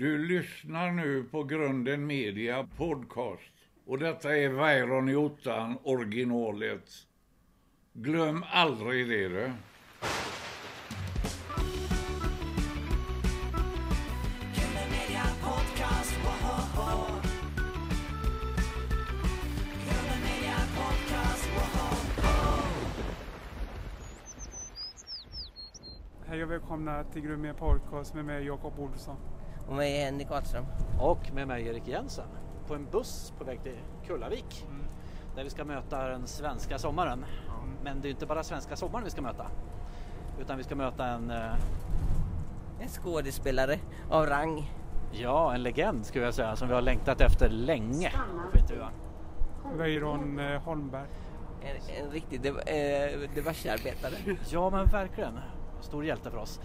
Du lyssnar nu på Grunden Media Podcast. Och detta är Weiron i ottan, originalet. Glöm aldrig det du. Hej och välkomna till Grummiga Podcast med mig Jakob Olsson. Och mig Henrik Wahlström. och med mig Erik Jensen på en buss på väg till Kullavik där vi ska möta den svenska sommaren. Men det är inte bara svenska sommaren vi ska möta utan vi ska möta en, eh, En skådespelare av rang. ja, en legend skulle jag säga som vi har längtat efter länge. Weiron eh, Holmberg. En, en riktig eh, diversearbetare. Ja men verkligen, stor hjälte för oss.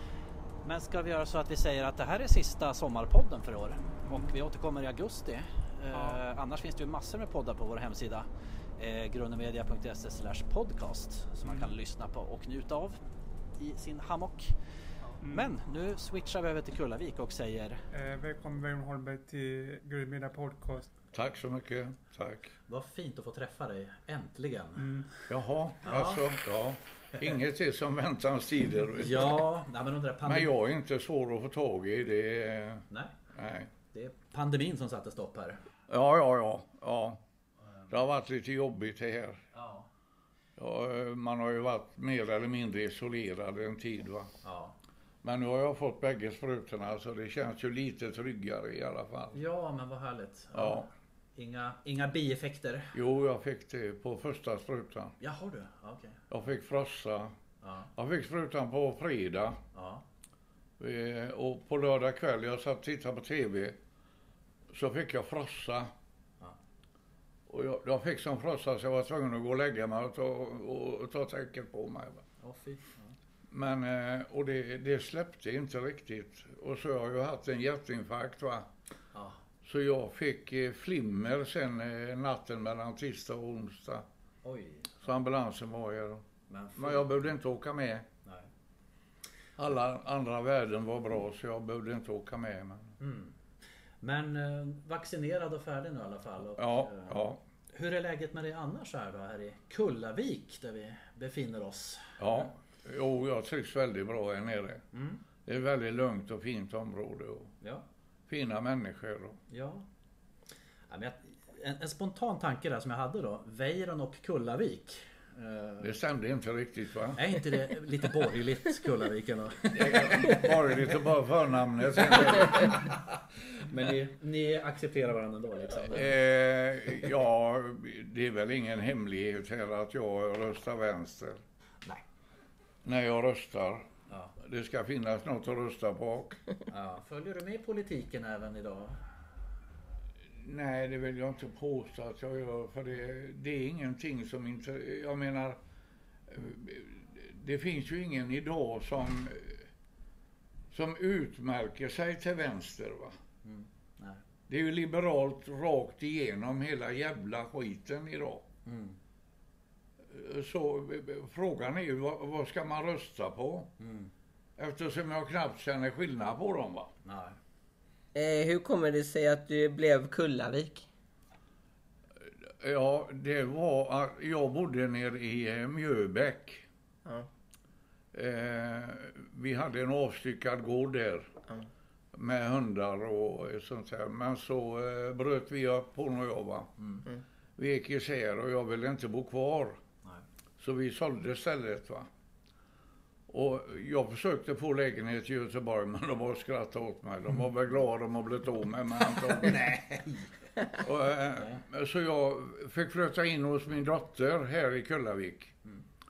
Men ska vi göra så att vi säger att det här är sista sommarpodden för år och vi återkommer i augusti. Eh, annars finns det ju massor med poddar på vår hemsida eh, grundemedia.se slash podcast som man kan lyssna på och njuta av i sin hammock. Men nu switchar vi över till Kullavik och säger Eh, välkommen Weiron Holmberg till Grummiga Podcast. Tack så mycket. Tack. Vad fint att få träffa dig, äntligen. Jaha, alltså, ja. Inget är som väntans tider. Ja, nej, men under Men pandemin. jag är inte svår att få tag i. Det är... Nej, Nej. det är pandemin som satte stopp här. Ja, ja, ja. ja. Det har varit lite jobbigt det här. Ja, Ja, man har ju varit mer eller mindre isolerad en tid. Va? ja. Men nu har jag fått bägge sprutorna så det känns ju lite tryggare i alla fall. Ja, men vad härligt. Ja. Inga, inga bieffekter. Jo, jag fick det på första sprutan. Ja, har du? Okej. Jag fick frossa. Ja, Jag fick sprutan på fredag. ja. Eh, Och på lördag kväll, jag satt och tittade på TV, så fick jag frossa. Ja. Och jag, jag fick sån frossa så jag var tvungen att gå och lägga mig och ta, och, och ta täcket på mig. Åh, fy. Men, eh, och det, det släppte inte riktigt. Och så har jag ju haft en hjärtinfarkt va. Ja. Så jag fick eh, flimmer sen eh, natten mellan tisdag och onsdag. Oj. Så ambulansen var här. Men, Men jag behövde inte åka med. Nej. Alla andra värden var bra så jag behövde inte åka med. Men... Mm. Men eh, vaccinerad och färdig nu i alla fall. Och, Ja, eh, ja, Hur är läget med dig annars här då? Här i Kullavik där vi befinner oss. ja. Jo, jag trivs väldigt bra här nere. Mm. Det är ett väldigt lugnt och fint område och Ja. Fina människor. Och... Ja. ja jag, en, en spontan tanke där som jag hade då. Weiron och Kullavik. Eh, Det stämde inte riktigt va? är inte det lite borgerligt Kullavik ändå? Bara lite bara förnamnet. Men ni, ni accepterar varandra ändå liksom? Eh, ja, det är väl ingen hemlighet här att jag röstar vänster. Nej. När jag röstar. Det ska finnas något att rösta på. Ja. Följer du med i politiken även idag? Nej, det vill jag inte påstå att jag gör. För det, det är ingenting som inte... Jag menar, det finns ju ingen idag som, som utmärker sig till vänster. Va? Nej. Det är ju liberalt rakt igenom hela jävla skiten idag. Mm. Så frågan är ju vad, vad ska man rösta på? Mm. Eftersom jag knappt känner skillnad på dem. Va? Nej. Eh, hur kommer det sig att du blev Kullavik? Ja, det var att jag bodde nere i eh, Mjöbäck. Ja. Eh, vi hade en avstyckad gård där. Ja. Med hundar och sånt där. Men så eh, bröt vi upp hon och jag va. Mm. Vi gick isär och jag ville inte bo kvar. Nej. Så vi sålde stället va. Och jag försökte få lägenhet i Göteborg men de bara skrattade åt mig. De var väl glada de har blivit av med mig. Nej. Och, eh, så jag fick flytta in hos min dotter här i Kullavik.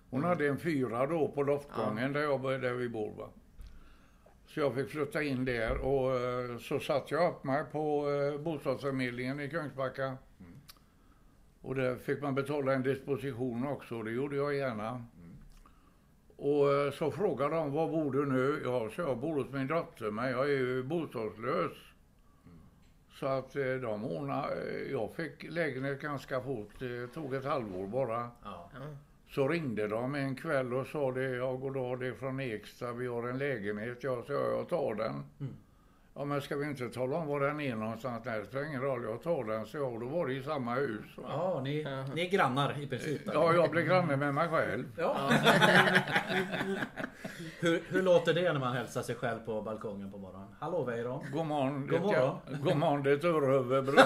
Hon hade en fyra då på loftgången där, jag, där vi bor. Va? Så jag fick flytta in där och eh, så satte jag upp mig på eh, bostadsförmedlingen i Kungsbacka. Och där fick man betala en disposition också, det gjorde jag gärna. Och eh, så frågade de, var bor du nu? Ja, så jag bor hos min dotter, men jag är ju bostadslös. Så att eh, de ordnade, eh, jag fick lägenhet ganska fort, det tog ett halvår bara. Ja. Så ringde de en kväll och sa det, ja goddag det är från Eksta, vi har en lägenhet. Jag sa, jag tar den. Ja, men ska vi inte tala om var den är någonstans? Nej, det spelar ingen roll. Jag tar den, så jag. Då var det i samma hus. Va? Ja, ni, ni är grannar i princip. Ja, jag blev granne med mig själv. Ja. hur, hur låter det när man hälsar sig själv på balkongen på morgonen? Hallå Weiron. God morgon. God morgon. God morgon, ditt urhuvud.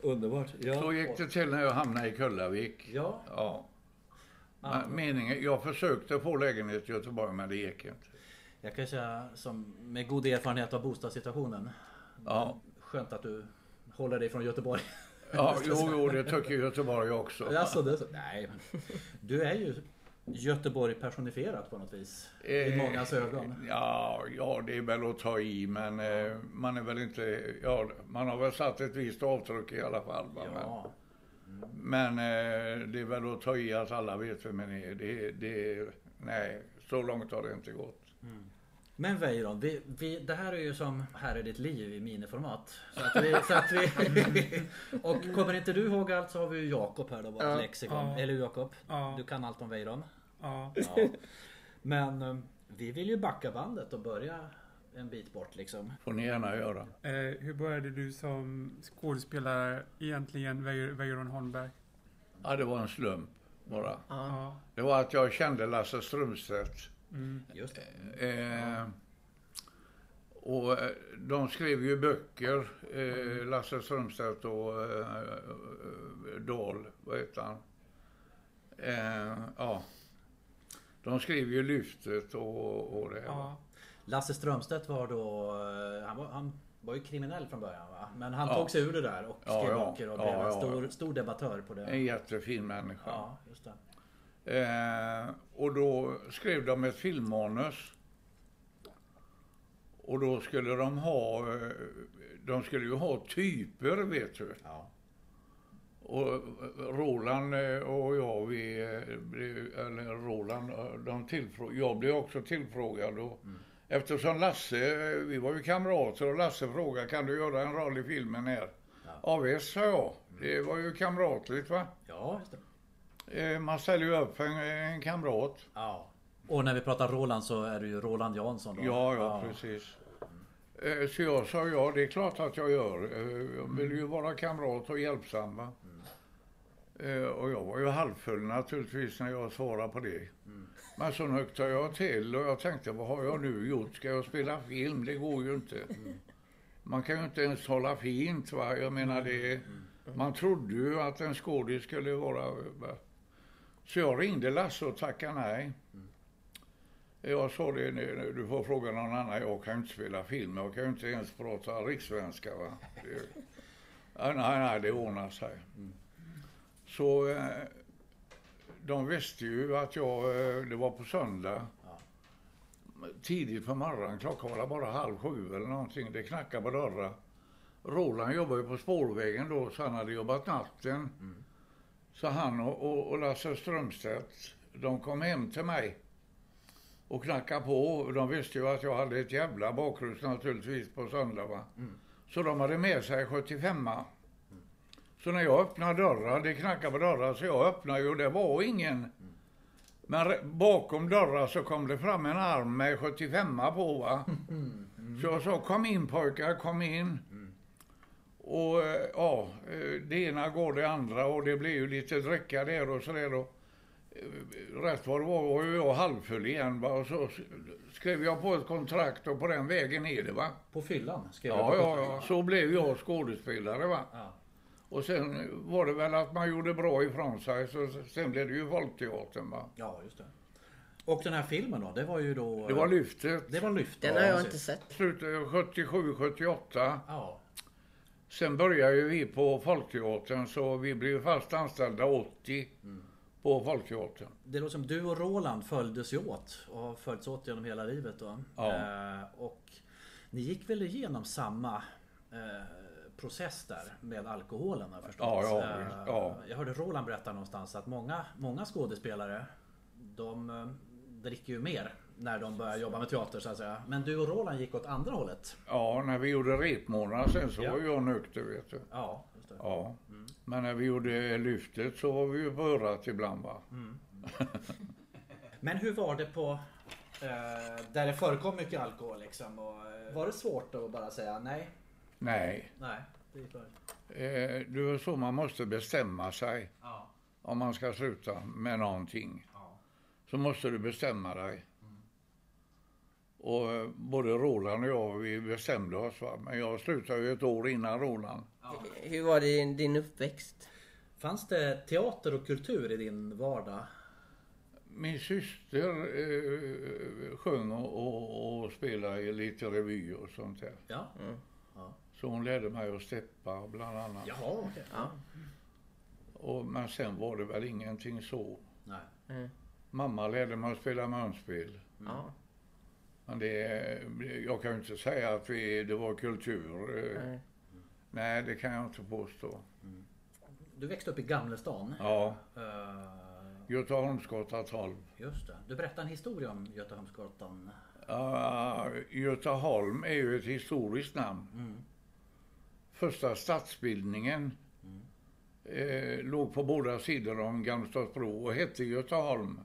Underbart. Ja. Så gick det till när jag hamnade i Kullavik. Ja. Ja. Men Meningen, jag försökte få lägenhet i Göteborg, men det gick inte. Jag kan säga som med god erfarenhet av bostadssituationen. Ja, Skönt att du håller dig från Göteborg. ja jo, jo, det tycker Göteborg också. Alltså, det, nej, du är ju Göteborg personifierat på något vis. I Eh, mångas ögon. Ja, ja, det är väl att ta i, men eh, man är väl inte... Ja, man har väl satt ett visst avtryck i alla fall. Va? Ja. Men, eh, det är väl att ta i att alla vet vem man är. Det, det, nej, så långt har det inte gått. Men Weiron, vi, vi, det här är ju som Här är ditt liv i miniformat. Så att vi, så att vi, och kommer inte du ihåg allt så har vi ju Jakob här då, vårt Ja. lexikon. Ja. Eller Jakob? Ja. Du kan allt om Weiron. Ja. Ja. Men eh, vi vill ju backa bandet och börja en bit bort liksom. får ni gärna göra. Eh, hur började du som skådespelare egentligen, Wei- Weiron Holmberg? Ja, det var en slump bara. Ja. Det var att jag kände Lasse Strömstedt. Mm. Just det. Eh, och eh, de skrev ju böcker, eh, Lasse Strömstedt och eh, Dahl, vad heter han? Eh, ja. De skrev ju Lyftet och, och det. Ja. Lasse Strömstedt var då, eh, han var, han var ju kriminell från början va? Men han Ja. tog sig ur det där och skrev ja. böcker och Ja, blev en ja. stor, stor debattör på det. En jättefin människa. Ja, just det. Eh, och då skrev de ett filmmanus. Och då skulle de ha, eh, de skulle ju ha typer vet du. Ja. Och Roland eh, och jag, vi, eller Roland, de tillfrå- jag blev också tillfrågad. Och Eftersom Lasse, vi var ju kamrater och Lasse frågade kan du göra en roll i filmen här? Ja, visst, sa jag. Det var ju kamratligt va. Ja, just det. Eh, Man ställer ju upp för en, en kamrat. Ja. Och när vi pratar Roland så är det ju Roland Jansson då. Ja, ja, precis. Eh, Så jag sa ja, det är klart att jag gör. Eh, Jag vill ju vara kamrat och hjälpsam. Va? Eh, Och jag var ju halvfull naturligtvis när jag svarade på det. Men så nöktade jag till och jag tänkte, vad har jag nu gjort? Ska jag spela film? Det går ju inte. Man kan ju inte ens hålla fint. Va? Jag menar, det, man trodde ju att en skådis skulle vara... Va? Så jag ringde Lasse och tackade nej. Jag sa det, du får fråga någon annan, jag kan ju inte spela film, jag kan ju inte ens prata rikssvenska. Va? Det, nej, nej, det ordnar sig. Så eh, de visste ju att jag, eh, det var på söndag. Tidigt på morgonen, klockan var bara halv sju eller någonting, det knackade på dörrar. Roland jobbade ju på spårvägen då, så han hade jobbat natten. Så han och, och, och Lasse Strömstedt, de kom hem till mig och knackade på. De visste ju att jag hade ett jävla bakrus naturligtvis på söndag. Va? Så de hade med sig 75 Så när jag öppnade dörrar, det knackade på dörrar, så jag öppnade ju och det var ingen. Men bakom dörrar så kom det fram en arm med 75 på va. Så jag sa kom in pojkar, kom in. Och eh, ja, eh, det ena går det andra och det blev ju lite dricka där och sådär. Eh, Rätt vad det var var jag halvfull igen va? och så skrev jag på ett kontrakt och på den vägen är det va. På fyllan skrev Ja, jag. ja, ja. Så blev jag skådespelare va. Ja. Och sen var det väl att man gjorde bra ifrån sig så sen blev det ju Folkteatern va. Ja, just det. Och den här filmen då, det var ju då... Det var Lyftet. Det var Lyft. Den har jag inte sett. Slutet 77, 78. Ja. Sen började ju vi på Folkteatern så vi blev fast anställda 80 på Folkteatern. Det låter som du och Roland följdes ju åt och har följts åt genom hela livet då. Ja. Eh, och ni gick väl igenom samma eh, process där med alkoholen har förstått. Ja, ja, Eh, ja. Jag hörde Roland berätta någonstans att många, många skådespelare de eh, dricker ju mer när de börjar jobba med teater så att säga. Men du och Roland gick åt andra hållet. Ja, när vi gjorde repmånad sen så Ja. var jag nykter vet du. Ja, just det. Ja. Men när vi gjorde Lyftet så var vi ju på örat ibland va. Men hur var det på Eh, där det förekom mycket alkohol liksom. Och, eh, var det svårt att bara säga nej? Nej, Nej. Det är för... eh, det är så man måste bestämma sig. Ja. Om man ska sluta med någonting. Ja. Så måste du bestämma dig. Och eh, både Roland och jag, vi bestämde oss. Va? Men jag slutade ju ett år innan Roland. Hur var det i din uppväxt? Fanns det teater och kultur i din vardag? Min syster eh, sjöng och, och, och spelade i lite revy och sånt där. Ja. Så hon lärde mig att steppa bland annat. Jaha, okej. Ja. Och, men sen var det väl ingenting så. Nej. Mm. Mamma lärde mig att spela munspel. Ja. Men det, jag kan ju inte säga att vi, det var kultur. eh, Nej. Nej, det kan jag inte påstå. Du växte upp i Gamlestan. Ja, Eh, Göteholmsgatan 12. just det. Du berättade en historia om Göteholmsgatan. Uh, Göteholm är ju ett historiskt namn. Första stadsbildningen eh, låg på båda sidor om Gamlestadsbro och hette Göteholm.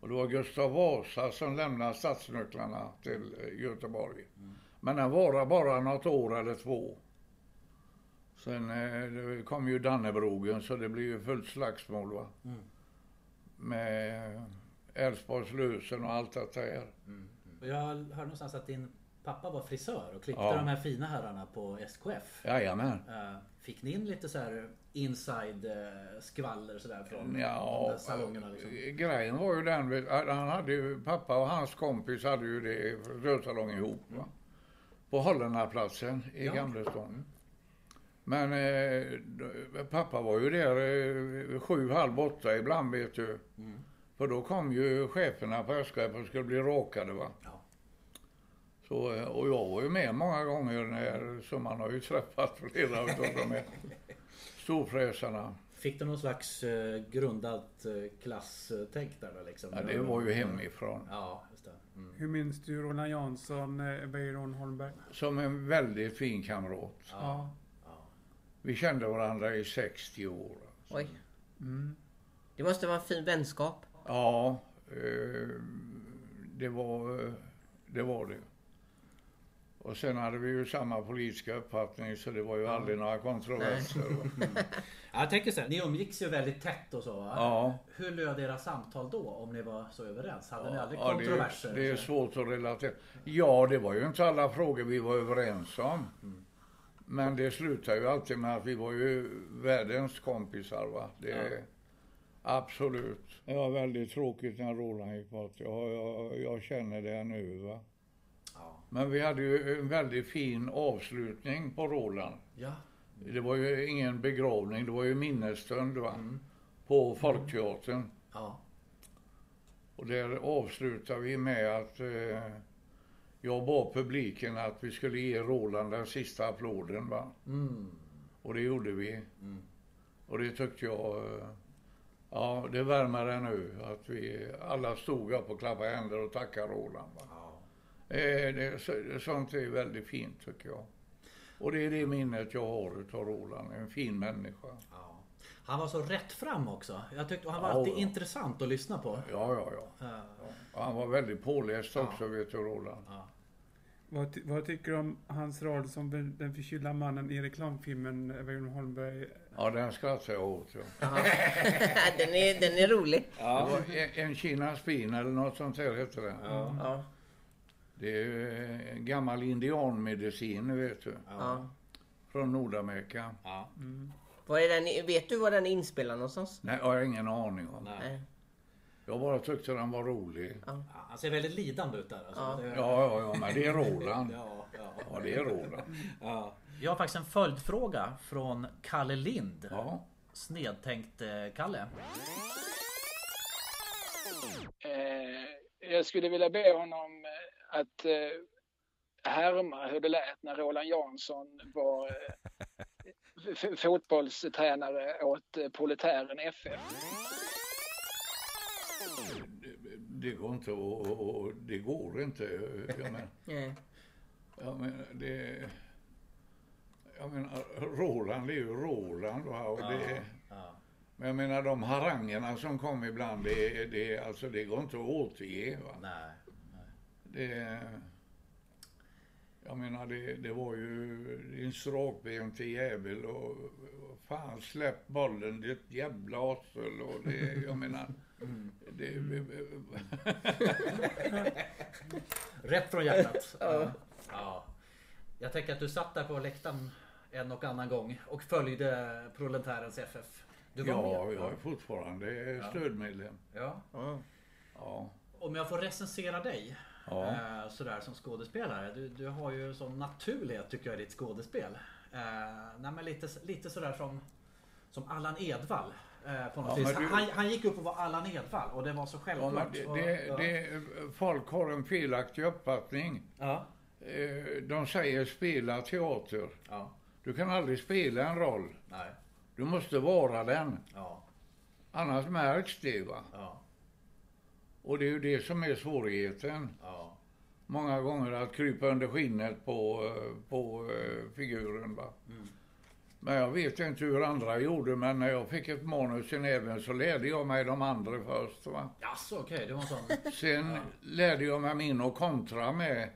Och det var Gustav Vasa som lämnade stadsnycklarna till eh, Göteborg. Men den varade bara något år eller två. Sen eh, det kom ju Dannebrogen så det blev ju fullt slagsmål va. Med Älvsborgs lösen och allt här. Och jag hörde någonstans att din pappa var frisör och klippte Ja. de här fina herrarna på SKF. Jajamän. Eh, Fick ni in lite så här inside eh, skvaller sådär från Ja, salongerna? Liksom? eh, grejen var ju den, han hade ju, pappa och hans kompis hade ju det rörsalong ihop va. På Holländarplatsen i Ja. Gamlestan. Men eh, pappa var ju där eh, sju, halv åtta ibland vet du. För då kom ju cheferna på SKF och skulle bli råkade va. Ja. Så, och jag var ju med många gånger när, så man har ju träffat flera av de här storfräsarna. Fick du någon slags eh, grundat eh, klasstänk där då liksom? Ja, det var ju hemifrån. Ja, just det. Mm. Hur minns du Roland Jansson, eh, Weiron Holmberg? Som en väldigt fin kamrat. Ja. Vi kände varandra i 60 år. Oj. Mm. Det måste vara en fin vänskap. Ja, eh, det var eh, det. Var det. Och sen hade vi ju samma politiska uppfattning så det var ju aldrig några kontroverser. Ja, Jag tänker så här, ni umgicks ju väldigt tätt och så va? Ja. Hur löd era samtal då om ni var så överens? Hade ni aldrig Ja, det, kontroverser? är- det är Så- svårt att relatera. Ja, det var ju inte alla frågor vi var överens om. Men det slutade ju alltid med att vi var ju världens kompisar. Va? Det, Absolut. Det var väldigt tråkigt när Roland gick bort. Jag, jag, jag känner det nu. Va? Ja. Men vi hade ju en väldigt fin avslutning på Roland. ja. Det var ju ingen begravning, det var ju minnesstund va? på Folkteatern. Ja. Och där avslutade vi med att eh, jag bad publiken att vi skulle ge Roland den sista applåden. Va? Mm. Och det gjorde vi. Och det tyckte jag, eh, ja det värmer nu att vi alla stod upp och klappade händer och tackade Roland. Va? Ja. Eh, det, så- sånt är väldigt fint tycker jag. Och det är det minnet jag har utav Roland, en fin människa. Ja. Han var så rätt fram också. Jag tyckte han var Ja, alltid ja. intressant att lyssna på. Ja, ja, ja. Eh, Och han var väldigt påläst också vet du Roland. Vad, ty- vad tycker du om hans roll som den- den förkylda mannen i reklamfilmen Weiron Holmberg? Ja, den skrattar jag åt. Ja. Ja. den, är, den är rolig. Det var en, en Kina spin eller något sånt där hette det. Ja. Det är en gammal indianmedicin, vet du. Ja. Från Nordamerika. Ja. Mm. Var är den, vet du var den är inspelad någonstans? Nej, jag har ingen aning om. Nej. Jag bara tyckte den var rolig. Ja, Han ser väldigt lidande ut där. Alltså. Ja. Det- Ja, ja, ja, men det är Roland. Ja, ja. Ja, det är Roland. Ja. Jag har faktiskt en följdfråga från Kalle Lind. Ja. Snedtänkt eh, Kalle. Eh, jag skulle vilja be honom eh, att eh, härma hur det lät när Roland Jansson var eh, fotbollstränare åt eh, Proletären FF. Det, det går inte att... och- Det går inte. Jag menar, jag menar det... Jag menar, Roland är ju Roland. Och det, Ja. men jag menar de harangerna som kom ibland, det, det, alltså, det går inte att återge. Va? Nej. Det, jag menar det, det var ju din stråkben till jävel och fan släpp bollen ditt jävla arsel och det, jag menar. Det, Rätt från hjärtat. ja. Ja. Jag tänker att du satt där på läktaren en och annan gång och följde Proletärens FF. Du var ja, med. jag är fortfarande stödmedlem. Ja. Ja. Om jag får recensera dig Ja. eh, sådär som skådespelare. Du, du har ju sån naturlighet tycker jag i ditt skådespel. Eh, nej, men lite, lite sådär som, som Allan Edwall. Eh, Ja, du- han, han gick upp och var Allan Edwall och det var så Ja, självklart. men det, det, ja. det, folk har en felaktig uppfattning. Ja. De säger spela teater. Ja. Du kan aldrig spela en roll. Nej. Du måste vara den. Ja. Annars märks det. Va? Ja. Och det är ju det som är svårigheten. Ja. Många gånger att krypa under skinnet på, på eh, figuren. Va? Men jag vet inte hur andra gjorde, men när jag fick ett manus i näven så lärde jag mig de andra först. Va? Jaså okej, det var sån. Sen lärde jag mig min och kontra med,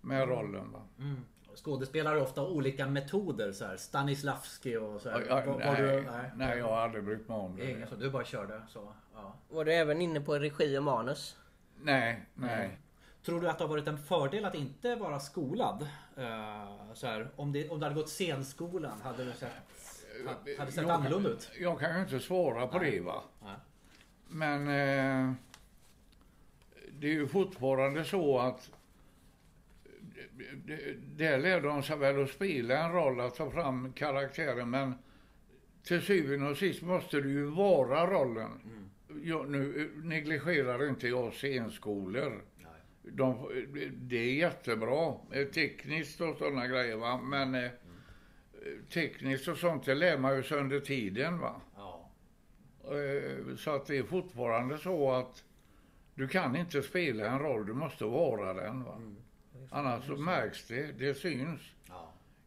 med rollen. Va? Mm. Skådespelare har ofta olika metoder så här. Stanislavski och så här. Ja, var nej, du, nej. jag har aldrig brytt mig om det. Ingen, så du bara körde så. Ja. Var du även inne på regi och manus? Nej, nej. Tror du att det har varit en fördel att inte vara skolad? Eh, så här, om, det, om du hade gått scenskolan, hade det sett, ha- hade det sett Jag- annorlunda ut? Jag kan ju inte svara på det va. Nej. Men eh, det är ju fortfarande så att det- det- där lärde de sig väl att spela en roll, att ta fram karaktären, men till syvende och sist måste du ju vara rollen. Jag, nu eh, negligerar inte jag scenskolor. De, det är jättebra, eh, tekniskt och sådana grejer va, men eh, tekniskt och sånt det lär man ju sig under tiden va. Ja. Eh, Så att det är fortfarande så att du kan inte spela en roll, du måste vara den. Va? Annars så märks det, det syns.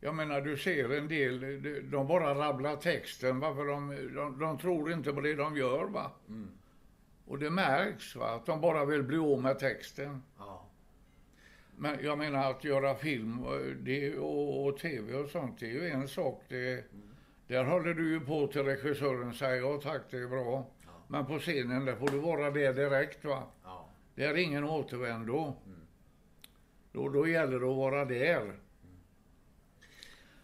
Ja. Jag menar du ser en del, de- bara rabblar texten va? för de, de, de tror inte på det de gör. va. Och det märks va? att de bara vill bli av med texten. Ja. Men jag menar att göra film eh, det, och, och tv och sånt, det är ju en sak. Det, Där håller du ju på till regissören säger ja tack det är bra. Men på scenen där får du vara det direkt va. Ja. Det är ingen återvändo. Då, då gäller det att vara där.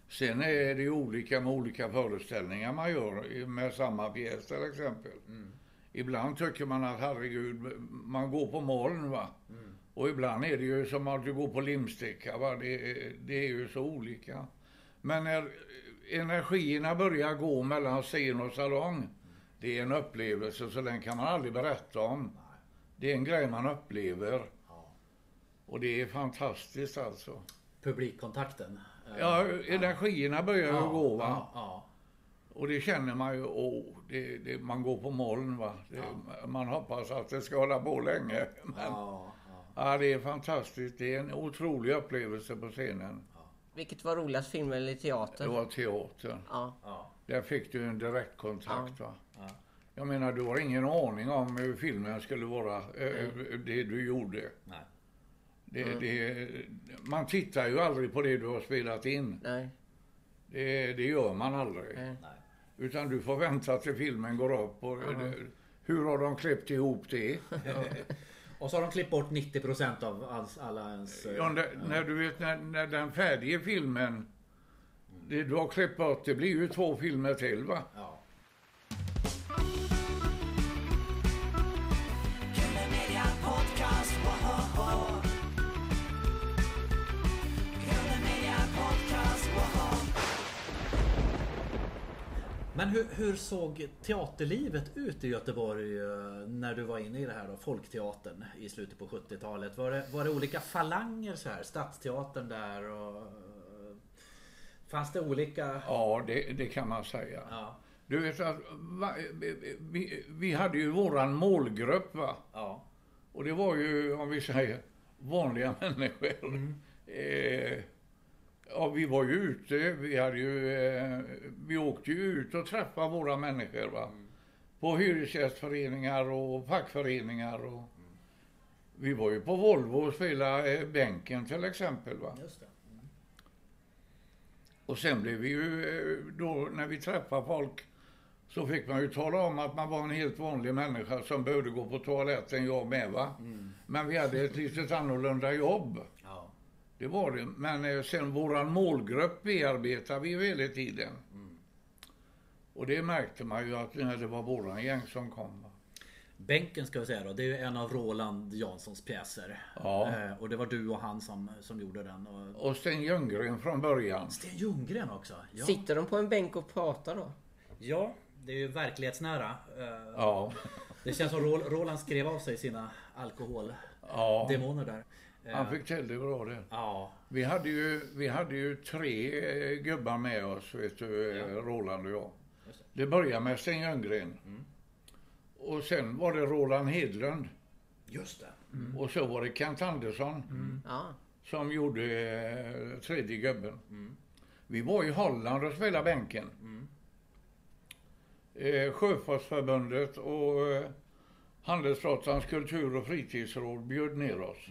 Sen är det ju olika med olika föreställningar man gör med samma pjäs till exempel. Ibland tycker man att herregud, man går på moln va. Och ibland är det ju som att du går på limsticka va. Det, det är ju så olika. Men när energierna börjar gå mellan scen och salong. Det är en upplevelse så den kan man aldrig berätta om. Det är en grej man upplever. Och det är fantastiskt alltså. Publikkontakten. Ja, energierna börjar ju gå va. Ja, ja. Och det känner man ju, åh, det, det, man går på moln va. Det, Man hoppas att det ska hålla på länge. Men, Ja, ja. ja, det är fantastiskt. Det är en otrolig upplevelse på scenen. Vilket var roligast, film eller teater? Det var teatern. Ja. Ja. Där fick du en direktkontakt va. Ja. Jag menar, du har ingen aning om hur filmen skulle vara, eh, det du gjorde. Nej. Det, det, man tittar ju aldrig på det du har spelat in. Nej. Det, det gör man aldrig. Nej. Utan du får vänta till filmen går upp. Och det, hur har de klippt ihop det? Och så har de klippt bort 90% av alls, alla ens... eh, Ja, när, när du vet när, när den färdiga filmen, det du har klippt bort, det blir ju två filmer till va? Ja. Men hur, hur såg teaterlivet ut i Göteborg eh, när du var inne i det här då, Folkteatern i slutet på 70-talet? Var det, var det olika falanger så här? Stadsteatern där och... eh, Fanns det olika... Ja, det, det kan man säga. Ja. Du vet att vi, vi hade ju våran målgrupp va? Ja. Och det var ju, om vi säger, vanliga människor. Eh, ja, vi var ju ute, vi hade ju, eh, vi åkte ju ut och träffade våra människor va. På hyresgästföreningar och fackföreningar och, Vi var ju på Volvo och spelade eh, bänken till exempel. Va? Just det. Och sen blev vi ju, eh, då när vi träffade folk, så fick man ju tala om att man var en helt vanlig människa som behövde gå på toaletten, jag med va. Men vi hade ett litet annorlunda jobb. Det var det. Men eh, sen våran målgrupp bearbetade vi ju hela tiden. Och det märkte man ju att när det var våran gäng som kom. Bänken ska vi säga då, det är ju en av Roland Janssons pjäser. Ja. Eh, och det var du och han som, som gjorde den. Och... Och Sten Ljunggren från början. Sten Ljunggren också. Ja. Sitter de på en bänk och pratar då? ja, det är ju verklighetsnära. Eh, Ja. Det känns som Ro- Roland skrev av sig sina alkoholdemoner ja. där. Eh, Han fick till det bra det. Ja, Vi hade ju, vi hade ju tre eh, gubbar med oss, vet du, eh, Roland och jag. Det började med Sten Ljunggren. Och sen var det Roland Hedlund. just det. Och så var det Kent Andersson Ja. som gjorde eh, tredje gubben. Vi var i Holland och spelade bänken. Eh, Sjöfartsförbundet och eh, Handelsflottans kultur och fritidsråd bjöd ner oss.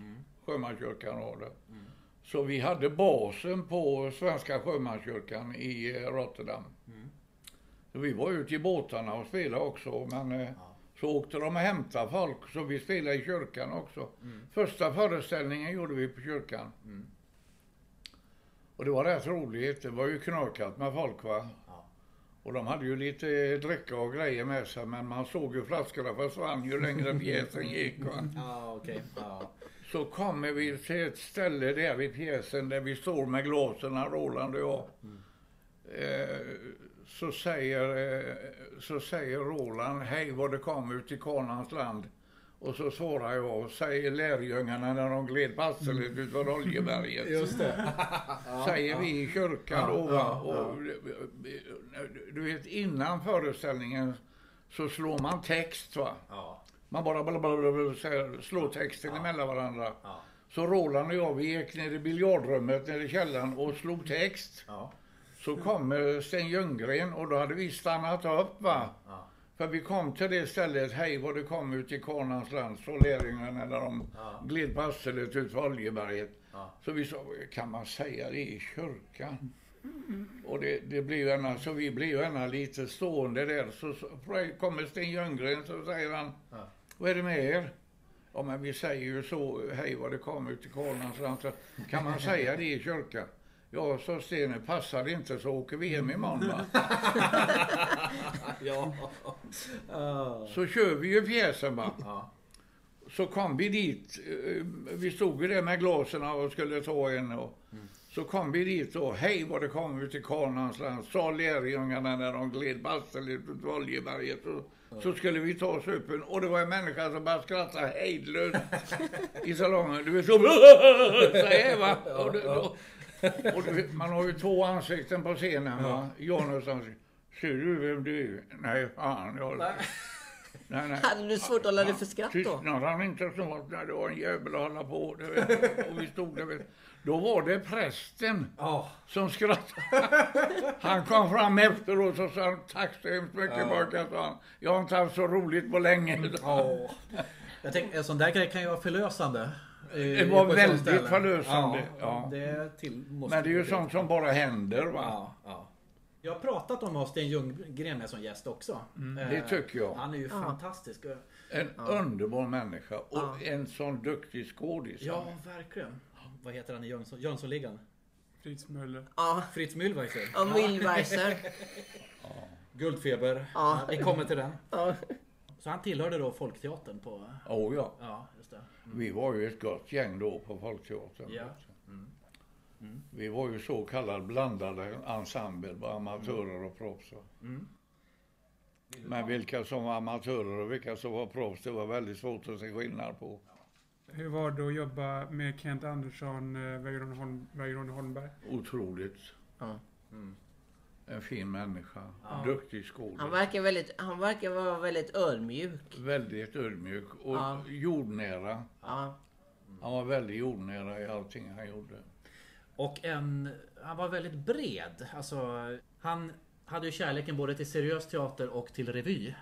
Sjömanskyrkan har det. Så vi hade basen på Svenska Sjömanskyrkan i eh, Rotterdam. Så vi var ute i båtarna och spelade också, men eh, så åkte de och hämtade folk, så vi spelade i kyrkan också. Första föreställningen gjorde vi på kyrkan. Och det var rätt roligt, det var ju knökat med folk va. Ja. Och de hade ju lite dricka och grejer med sig, men man såg ju flaskorna försvann ju längre pjäsen gick va. Ja, okej. Ja. Så kommer vi till ett ställe där vid pjäsen där vi står med glasen, Roland och jag. Eh, så, säger, eh, så säger Roland, hej vad det kom ut i Kanans land. Och så svarar jag, säger lärjungarna när de gled passeligt utför Oljeberget. Just det. säger vi i kyrkan då va. Och, du vet innan föreställningen så slår man text va. Ja. Man bara blablabla, slår texten emellan varandra. Ja. Så Roland och jag, vi gick ner i biljardrummet nere i källaren och slog text. Ja. Så kommer Sten Ljunggren och då hade vi stannat upp va. Ja. För vi kom till det stället, hej vad det kom ut i Kanans land, så lärjungarna när de Ja. gled passeligt ut för Oljeberget. Ja. Så vi sa, kan man säga det i kyrkan? Och det, det blev gärna, så vi blev gärna lite stående där. Så, så kommer Sten Ljunggren så säger han, Ja. Vad är det med er? Ja men vi säger ju så, hej vad det kom ut i Karlans Kan man säga det i kyrkan? Ja, så Stene, passar det inte så åker vi hem imorgon va? Ja. Så kör vi ju pjäsen va. Ja. Så kom vi dit, eh, vi stod ju där med glasen och skulle ta en och så kom vi dit och hej vad det kom ut i Kanans land, sa lärjungarna när de gled passeligt ut på Oljeberget. Och, så skulle vi ta supen och det var en människa som bara skrattade hejdlöst i salongen. Du vet så, så här va. Och, det, och, och du vet, man har ju två ansikten på scenen va. Janus ansikte. Ser du vem du är? Nej, fan. Jag, nej, nej. Hade du svårt att hålla dig för skratt då? Tystnade han inte snart när det var en jävel att hålla på. Det och vi stod där. Då var det prästen Ja. som skrattade. Han kom fram efteråt och sa tack så hemskt mycket Ja. pojkar, sa han. Jag har inte haft så roligt på länge. Ja. Jag tänker, en sån där grej kan ju vara förlösande. eh, Det var väldigt förlösande, Ja, ja. Det till, måste Men det är ju sånt som bara händer va. Ja, ja. Jag har pratat om att Sten Ljunggren med som gäst också. Eh, Det tycker jag. Han är ju Ja. fantastisk. En underbar människa och Ja. en sån duktig skådis. Ja, verkligen. Vad heter han i Jönsson- Jönssonligan? Fritz Möller. Ja, Fritz Mühlweiser. och Mühlweiser. Guldfeber. Ja. Vi kommer till den. Ja. Så han tillhörde då Folkteatern på... Oh, ja. Ja, just det. Vi var ju ett gott gäng då på Folkteatern. Ja. Vi var ju så kallad blandade ensemble, bara amatörer och proffs. Mm. Men vilka som var amatörer och vilka som var proffs, det var väldigt svårt att se skillnad på. Hur var det att jobba med Kent Andersson, eh, Weiron Holm, Weiron Holmberg? Otroligt. Ja. En fin människa. Ja. Duktig skådis. Han verkar, väldigt, han verkar vara väldigt ödmjuk. Väldigt ödmjuk och Ja. jordnära. Ja. Han var väldigt jordnära i allting han gjorde. Och en... Han var väldigt bred. Alltså, han hade ju kärleken både till seriös teater och till revy.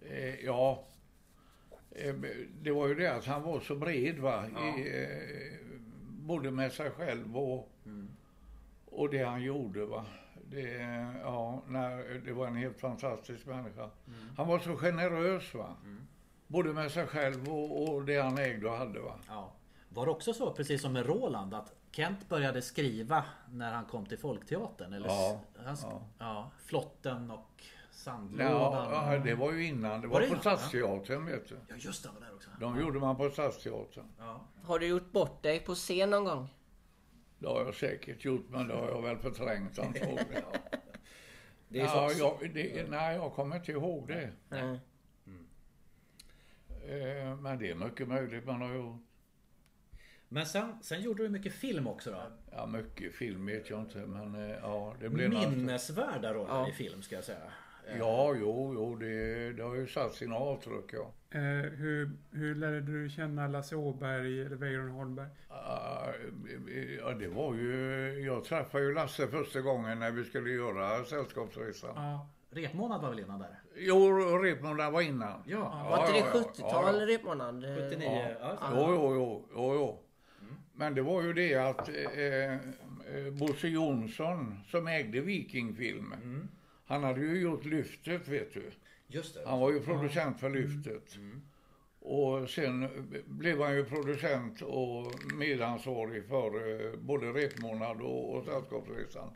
Eh, ja, Eh, Det var ju det att han var så bred va. I, eh, både med sig själv och, och det han gjorde va. Det, ja, nej, det var en helt fantastisk människa. Han var så generös va. Både med sig själv och, och det han ägde och hade va. Ja. Var det också så, precis som med Roland, att Kent började skriva när han kom till Folkteatern? Eller Ja, han, ja. ja. Flotten och Sandlådan. Ja, ja, det var ju innan. Det var, Var det på? Stadsteatern vet du. Ja, just det, var där också. De gjorde man på Stadsteatern. Ja. Har du gjort bort dig på scen någon gång? Det har jag säkert gjort, men det har jag väl förträngt antagligen. Det är Ja, så, jag, det, nej, jag kommer inte ihåg det. Nej. Eh, Men det är mycket möjligt man har gjort. Men sen, sen gjorde du mycket film också då? Ja, mycket film vet jag inte, men eh, ja, det något. Minnesvärda roller Ja. i film ska jag säga. Ja, jo, jo, det, det har ju satt sina avtryck, ja. Eh, hur, hur lärde du känna Lasse Åberg eller Weiron Holmberg? Ah, Ja, det var ju, jag träffade ju Lasse första gången när vi skulle göra Sällskapsresan. Ja. Repmånad var väl innan där? Jo, Repmåndag var innan. Ja. Var inte det ja, ja. 70-tal Ja, repmånad? 79. Ja. Jo, jo, jo, jo, jo. Men det var ju det att eh, eh, Bosse Jonsson som ägde Vikingfilm, han hade ju gjort Lyftet vet du. Just det. Han var ju producent för Lyftet. Och sen blev han ju producent och medansvarig för eh, både Repmånad och, och Sällskapsresan.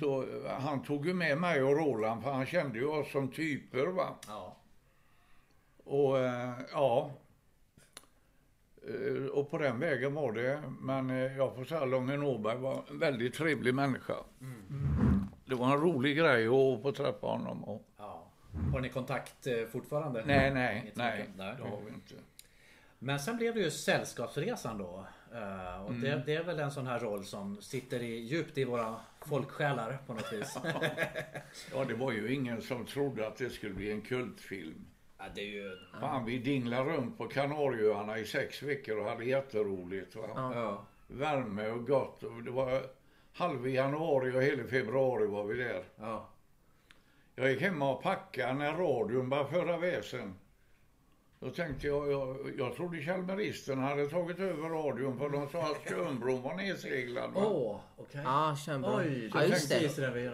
Så eh, han tog ju med mig och Roland för han kände ju oss som typer va. Ja. Och eh, ja. Och på den vägen var det. Men jag får säga Långe Norberg var en väldigt trevlig människa. Det var en rolig grej att få träffa honom. Och, ja. Har ni kontakt eh, fortfarande? nej, nej, Inget nej, nej. det har vi inte. Men sen blev det ju Sällskapsresan då. Eh, Och det, det är väl en sån här roll som sitter i, djupt i våra folksjälar på något vis. Ja, det var ju ingen som trodde att det skulle bli en kultfilm. ja, det är ju... Fan, vi dinglade runt på Kanarieöarna i sex veckor och hade jätteroligt. Va? Ja. Värme och gott. Och det var halv januari och hela februari var vi där. Ja. Jag gick hemma och packade när radion började föra väsen. Då tänkte jag, jag, jag trodde Chalmeristen hade tagit över radion för de sa att Tjörnbron var nedseglad. Åh, okej. Ja, Tjörnbron. Oj, Ja, just det.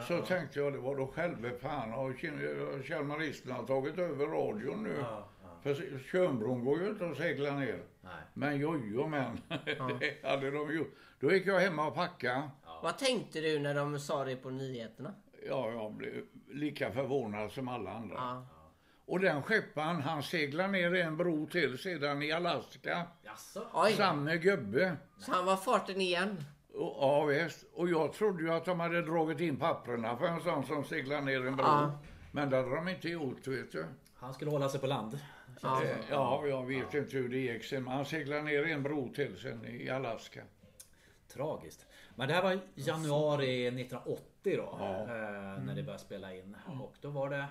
Så Ja. tänkte jag, det var då själva fan har Ch- Chalmeristen har tagit över radion nu. Ja, ja. För Tjörnbron går ju inte att segla ner. Nej. Men jojo men, det hade de gjort. Då gick jag hemma och packade. Vad tänkte du när de sa det på nyheterna? Ja, jag blev lika förvånad som alla andra. Ja. Och den skepparen, han seglar ner en bro till sedan i Alaska. Jaså? Oj, Samme gubbe. så han var farten igen. Och, ja, visst. Och jag trodde ju att de hade dragit in papperna för en sån som seglar ner en bro. Ja. Men det hade de inte gjort, vet du. Han skulle hålla sig på land. Ja. Eh, Ja, jag vet inte hur det gick sen. Men han seglade ner en bro till sen i Alaska. Tragiskt. Men det här var januari 1980 då. Ja. Eh, när det började spela in. Och då var det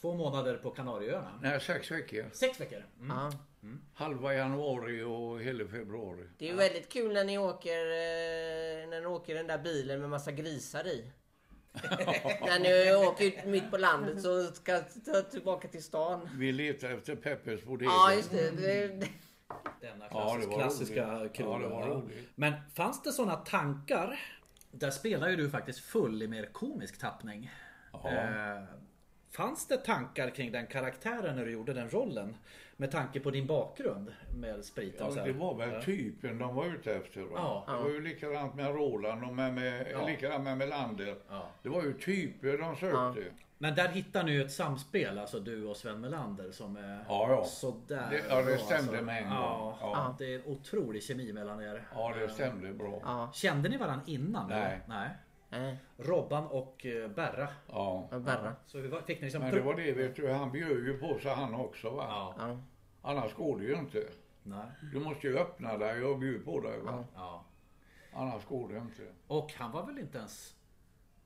två månader på Kanarieöarna. Nej, sex veckor. Sex veckor. Mm. Ja. Halva januari och hela februari. Det är ju väldigt kul när ni åker, eh, när ni åker den där bilen med massa grisar i. när ni åker ut mitt på landet så ska ta tillbaka till stan. Vi letade efter Peppers bodega. Ja, just det. Denna Ja, klassisk, var klassiska kul. Ja. Men fanns det sådana tankar? Där spelar ju du faktiskt full i mer komisk tappning. Ja. Eh, fanns det tankar kring den karaktären när du gjorde den rollen? Med tanke på din bakgrund med sprit och Ja, så här. det var väl Ja. typen de var ute efter. Va? Ja. Det var ju likadant med Roland och med, med, Ja. likadant med Melander. Ja. Det var ju typer de sökte. Men där hittar ni ju ett samspel, alltså du och Sven Melander som är Ja, ja. sådär Det- ja, det bra, stämde alltså. med en ja, gång. Ja. Det är en otrolig kemi mellan er. Ja, det stämde bra. Ja, Kände ni varandra innan? Nej. Nej. nej. Robban och eh, Berra. Ja. Ja, Berra. Så fick ni liksom... Men det var det, vet du, han bjöd ju på sig han också. Va? Ja. Ja. Annars går det ju inte. Nej. Du måste ju öppna dig och bjuda på dig. Va? Ja. Annars går det inte. Och han var väl inte ens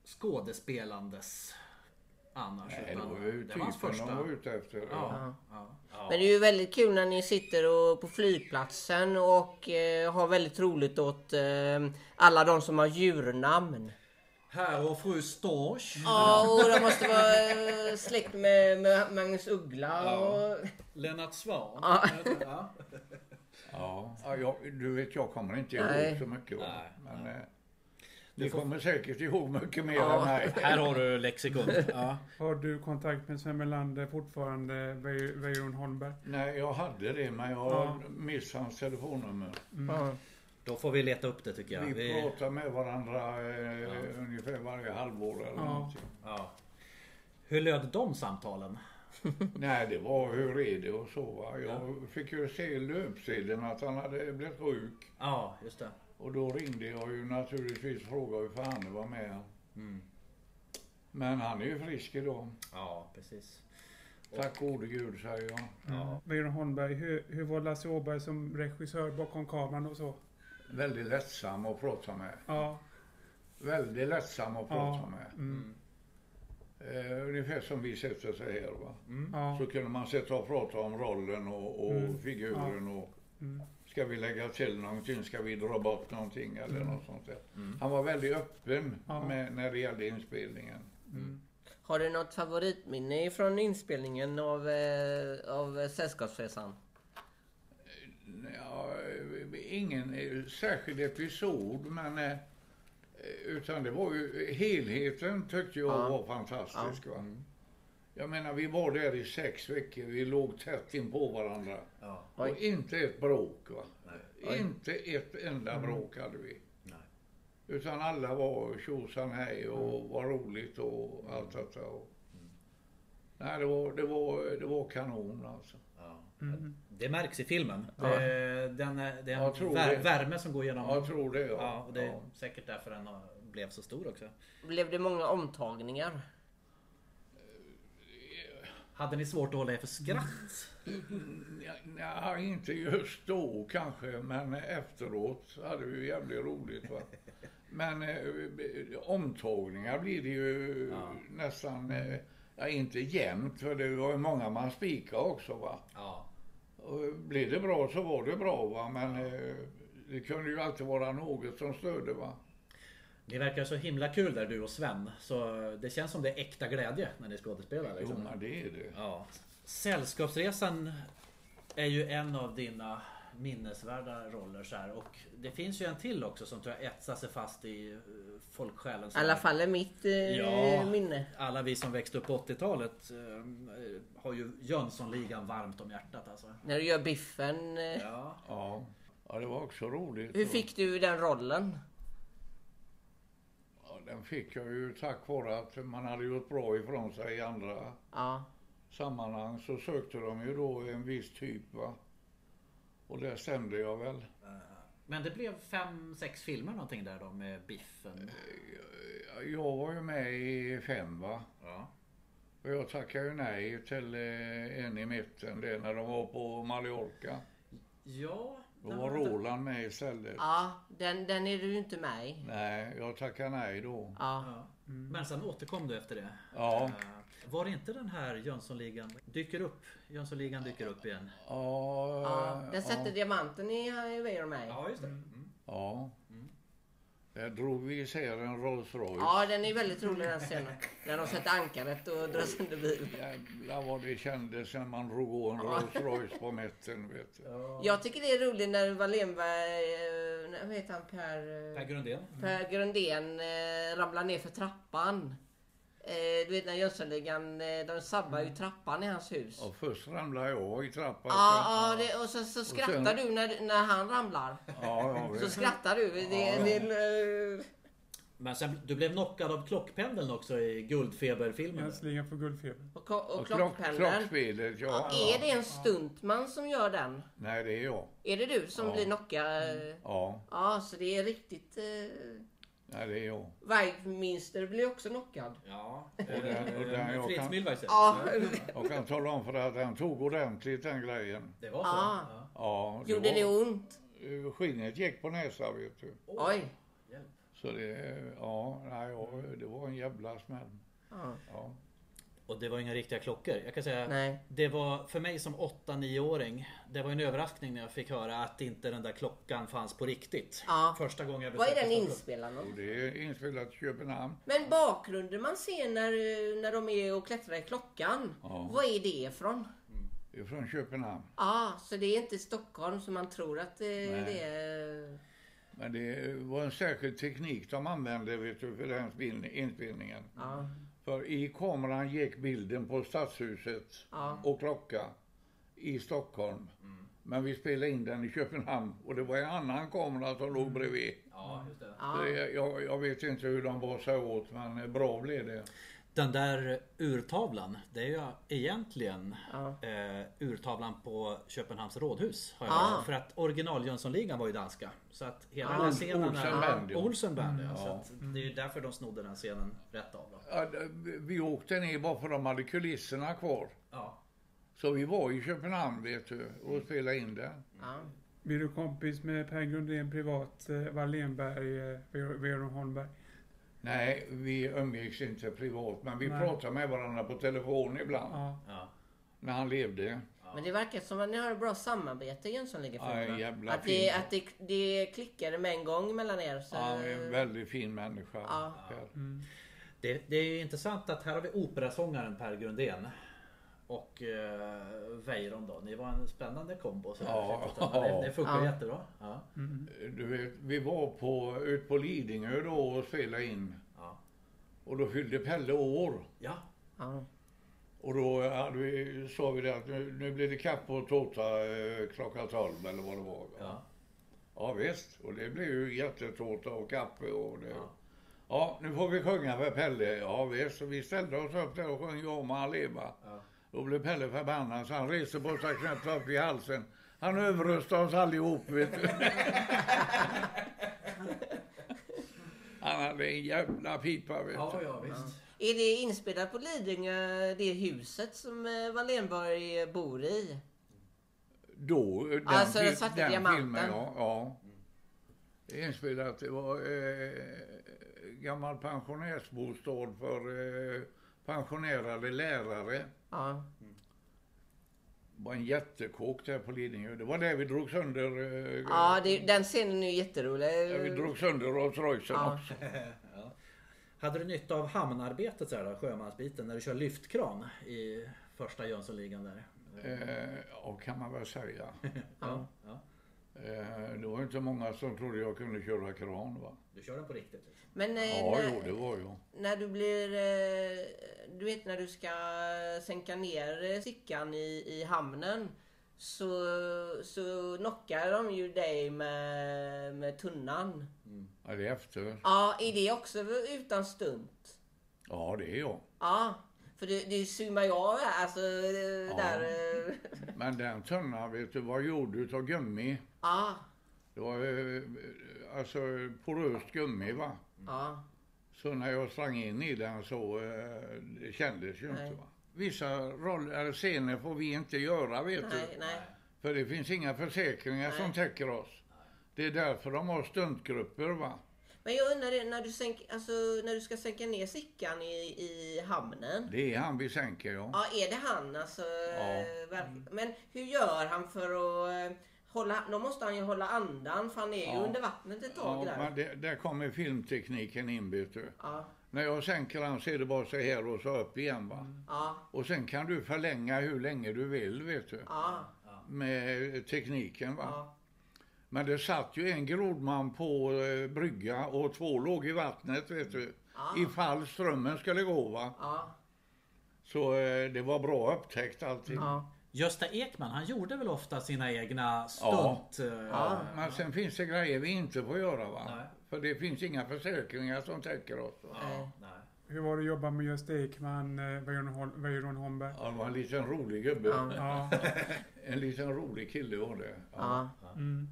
skådespelandes annars? Nej, det utan var ju det var hans typen första. de var ute efter. Ja. Ja. Ja. Men det är ju väldigt kul när ni sitter och, på flygplatsen och eh, har väldigt roligt åt eh, alla de som har djurnamn. Herr och fru Storch. Ja, och de måste vara eh, släkt med, med Magnus Uggla Ja. och... Lennart Swahn. Ja. Ja. Ja, ja jag, du vet jag kommer inte ihåg Nej. så mycket. Nej, Men eh, Du ni får- kommer säkert ihåg mycket mer Ja. än mig. Här har du lexikon. Ja. Har du kontakt med Sven Melander fortfarande, Wei- Weiron Holmberg? Nej, jag hade det men jag har Ja. mist hans telefonnummer. Ja. Då får vi leta upp det tycker jag. Vi Vi, pratar med varandra eh, ungefär varje halvår eller Ja. någonting. ja. Hur löd de samtalen? Nej, det var hur är det och så va. Jag fick ju se i löpsedeln att han hade blivit sjuk. Ja, just det. Och då ringde jag ju naturligtvis och frågade hur fan det var med. Mm. Men han är ju frisk idag. Ja, precis. Tack gode gud säger jag. Ja. Weiron Holmberg, hur, hur var Lasse Åberg som regissör bakom kameran och så? Väldigt lättsam att prata med. Ja. Väldigt lättsam att prata Ja. med. Mm. Eh, ungefär som vi sätter sig här va. Ja. Så kunde man sitta och prata om rollen och, och Mm. figuren och Mm. Ska vi lägga till någonting, ska vi dra bort någonting eller Mm. något sånt där. Mm. Han var väldigt öppen Ja. med, när det gällde inspelningen. Mm. Har du något favoritminne från inspelningen av, eh, av Sällskapsresan? Ja, ingen eh, särskild episod men eh, utan det var ju helheten tyckte jag Ja. var fantastisk. Ja. Jag menar vi var där i sex veckor, vi låg tätt in på varandra. Ja. Oj. Och inte ett bråk. Va? Nej. Inte ett enda bråk hade vi. Nej. Utan alla var tjosan hej och var roligt och allt detta. Och... Nej, det var, det, var, det var kanon alltså. Ja. Mm. Det märks i filmen. Ja. Den, är- det är Jag tror en vär, det. värme som går igenom. Jag tror det. Ja. Ja, och det är Ja. säkert därför den har- blev så stor också. Blev det många omtagningar? Hade ni svårt att hålla er för skratt? Ja, ja, inte just då kanske, men efteråt hade vi jävligt roligt. Va? Men eh, omtagningar blir det ju Ja. nästan, eh, ja inte jämnt för det var ju många man spikade också va. Ja. Och blev det bra så var det bra va, men eh, det kunde ju alltid vara något som störde va. Ni verkar så himla kul där du och Sven. Så det känns som det är äkta glädje när ni skådespelar. Jo Liksom. men det är det. Ja. Sällskapsresan är ju en av dina minnesvärda roller så här. Och det finns ju en till också som tror jag etsar sig fast i eh, folksjälen. I alla fall är mitt eh, Ja. minne. Alla vi som växte upp på 80-talet eh, har ju Jönssonligan varmt om hjärtat alltså. När du gör Biffen. Eh, Ja. Ja, ja det var också roligt. hur fick du den rollen? Den fick jag ju tack vare att man hade gjort bra ifrån sig i andra Ja. sammanhang så sökte de ju då en viss typ va. Och det stämde jag väl. Men det blev fem, sex filmer någonting där då med Biffen. Jag var ju med i fem va. Ja. Och jag tackade ju nej till eh, en i mitten det när de var på Mallorca. Ja. Då var. Roland med istället. Ja, den, den är du inte med i. Nej, jag tackade nej då. Ja. Ja. Men sen återkom du efter det. Ja. Eh, Var det inte den här Jönssonligan dyker upp? Jönssonligan dyker upp igen. Ja, ja. Den sätter ja, diamanten i i Weiron med. Ja, just det. Mm. ja. Där drog vi isär en Rolls Royce. Ja, den är väldigt rolig den scenen. När de sätter ankaret och drar sönder bilen. Jävlar vad det kändes när man drog på en Rolls Royce på vet du. Jag tycker det är roligt när Wallenberg, eh, vad heter han, Per, Per eh, Grundén. per Grundén eh, ramlar ner för trappan. Eh, du vet när Jönssonligan, eh, de sabbar ju trappan i hans hus. Och först ramlade jag i trappan. Ja, ja det, och så, så skrattar sen- du när, när han ramlar. ja, Så skrattar du. Det, Ja. det, eh, Men sen, du blev knockad av klockpendeln också i Guldfeberfilmen. Jönssonligan för guldfeber. och, och Och klock, klockpendeln. klockspelet, ja. Ja, är det en stuntman som gör den? Nej, det är jag. Är det du som Ja. blir knockad? Ja, Ja, så det är riktigt... Eh, nej, det är jag. Weidminster blir också knockad. Ja. Och den- och den jag Fritz kan-. Ja. Jag kan tala om för dig att den tog ordentligt den grejen. Det var så? Ah. Ja. Gjorde det ont? Skinnet gick på näsan vet du. Oj. Så det, ja, nej, det var en jävla smäll. Ja. Och det var inga riktiga klockor. Jag kan säga Nej. Det var för mig som 8-9-åring Det var en överraskning när jag fick höra att inte den där klockan fanns på riktigt. Ja. Första gången jag Vad är den inspelad Och om? det är inspelat i Köpenhamn. Men bakgrunden man ser när, när de är och klättrar i klockan. Ja. Vad är det ifrån? Det är från Köpenhamn. Ja, så det är inte Stockholm som man tror att det, Nej. det är. Men det var en särskild teknik de använde vet du, för den spel- inspelningen. Ja, För i kameran gick bilden på stadshuset Ja. och klocka i Stockholm. Men vi spelade in den i Köpenhamn och det var en annan kamera som låg bredvid. Ja, just det. ja. Jag, jag vet inte hur de var sig åt men bra blev det. Den där urtavlan, det är ju egentligen Ja. eh, urtavlan på Köpenhamns rådhus. Har jag Ah. hört. För att original Jönssonligan var ju danska. Så att hela Ah. den scenen Olsen är... Band, ja. Så att det är ju därför de snodde den scenen rätt av. Då. Ja, vi åkte ner bara för att de hade kulisserna kvar. Ja. Så vi var i Köpenhamn vet du och spelade in den. ja. Blir du kompis med Per Grundén privat, eh, Wallenberg, eh, Weiron Holmberg? Nej, vi umgicks inte privat men vi Nej. pratade med varandra på telefon ibland. Ja. Ja. När han levde. Men det verkar som att ni har ett bra samarbete i Ja, Jönssonligan-filmerna. Att, det, att det, det klickade med en gång mellan er. Så... Ja, han är en väldigt fin människa. Ja. Per. Det, det är ju intressant att här har vi operasångaren Per Grundén. Och eh, Weiron då. Ni var en spännande kombo. Så Ja. Men det, det funkar Ja. jättebra. Ja. Du vet, vi var på, ut på Lidingö då och spelade in. Ja. Och då fyllde Pelle år. ja. Ja. Och då hade vi, sa vi det att nu, nu blir det kaffe och tårta eh, klockan 12 eller vad det var. Ja. Ja visst, och det blev ju jättetårta och kaffe och det. Ja. Ja. nu får vi sjunga för Pelle. Ja visst, så vi ställde oss upp där och sjöng Ja må han leva. Ja. Då blev Pelle förbannad så han reste på sig knäppt upp i halsen. Han överröstade oss allihop vet du. Han hade en jävla pipa vet Ja, du. ja visst. Är det inspelat på Lidingö, det huset som eh, Wallenberg bor i? Då, den, Alltså, den svarta den diamanten. filmen ja. ja. Det är inspelat, det var eh, gammal pensionärsbostad för eh, pensionerade lärare. Ja. Det var en jättekåk där på Lidingö. Det var där vi drog sönder, eh, Ja, det, den scenen är jätterolig. där vi drog sönder Rolls Roycen Ja. också. Ja. Hade du nytta av hamnarbetet så här, då, sjömansbiten när du kör lyftkran i första Jönssonligan där? Eh, ja, kan man väl säga. Ja. ja. Eh, det var inte många som trodde jag kunde köra kran va. Du kör den på riktigt? Liksom. Men eh, Ja, när, jo, det var jag. när du blir... Eh, du vet när du ska sänka ner Sickan i, i hamnen. Så, så knockar de ju dig med, med tunnan. Ja, det är efter. Ja, är det också utan stunt? Ja, det är jag. Ja, för det, det zoomar ju av här. Alltså, Ja. där... eh, Men den tunnan, vet du, var gjord utav gummi. Ja, Det var eh, alltså poröst gummi va. ja. Så när jag sprang in i den så eh, det kändes ju Nej. inte va. Vissa roller, eller scener får vi inte göra vet Nej, du. nej. För det finns inga försäkringar som täcker oss. Det är därför de har stuntgrupper va. Men jag undrar det, när du, sänk, alltså, när du ska sänka ner Sickan i, i hamnen. Det är han vi sänker ja. Ja, är det han alltså? Ja. Men hur gör han för att eh, hålla... Då måste han ju hålla andan för han är ju Ja. under vattnet ett tag Ja, där. men det, där kommer filmtekniken in vet du. Ja, När jag sänker han så är det bara så här och så upp igen va. ja, Och sen kan du förlänga hur länge du vill vet du. ja, Med tekniken va. ja. Men det satt ju en grodman på eh, brygga och två låg i vattnet vet du. Ja. Ifall strömmen skulle gå va. ja, Så eh, det var bra upptäckt allting. ja. Gösta Ekman, han gjorde väl ofta sina egna Ja. stunt... eh, Ja, men sen finns det grejer vi inte får göra va. Nej. För det finns inga försäkringar som täcker oss. Va? ja, nej. Hur var det att jobba med Gösta Ekman, eh, Weiron Weiron Holmberg? Ja, det var en liten rolig gubbe. Ja. Ja. En liten rolig kille var det. Ja. ja. Mm.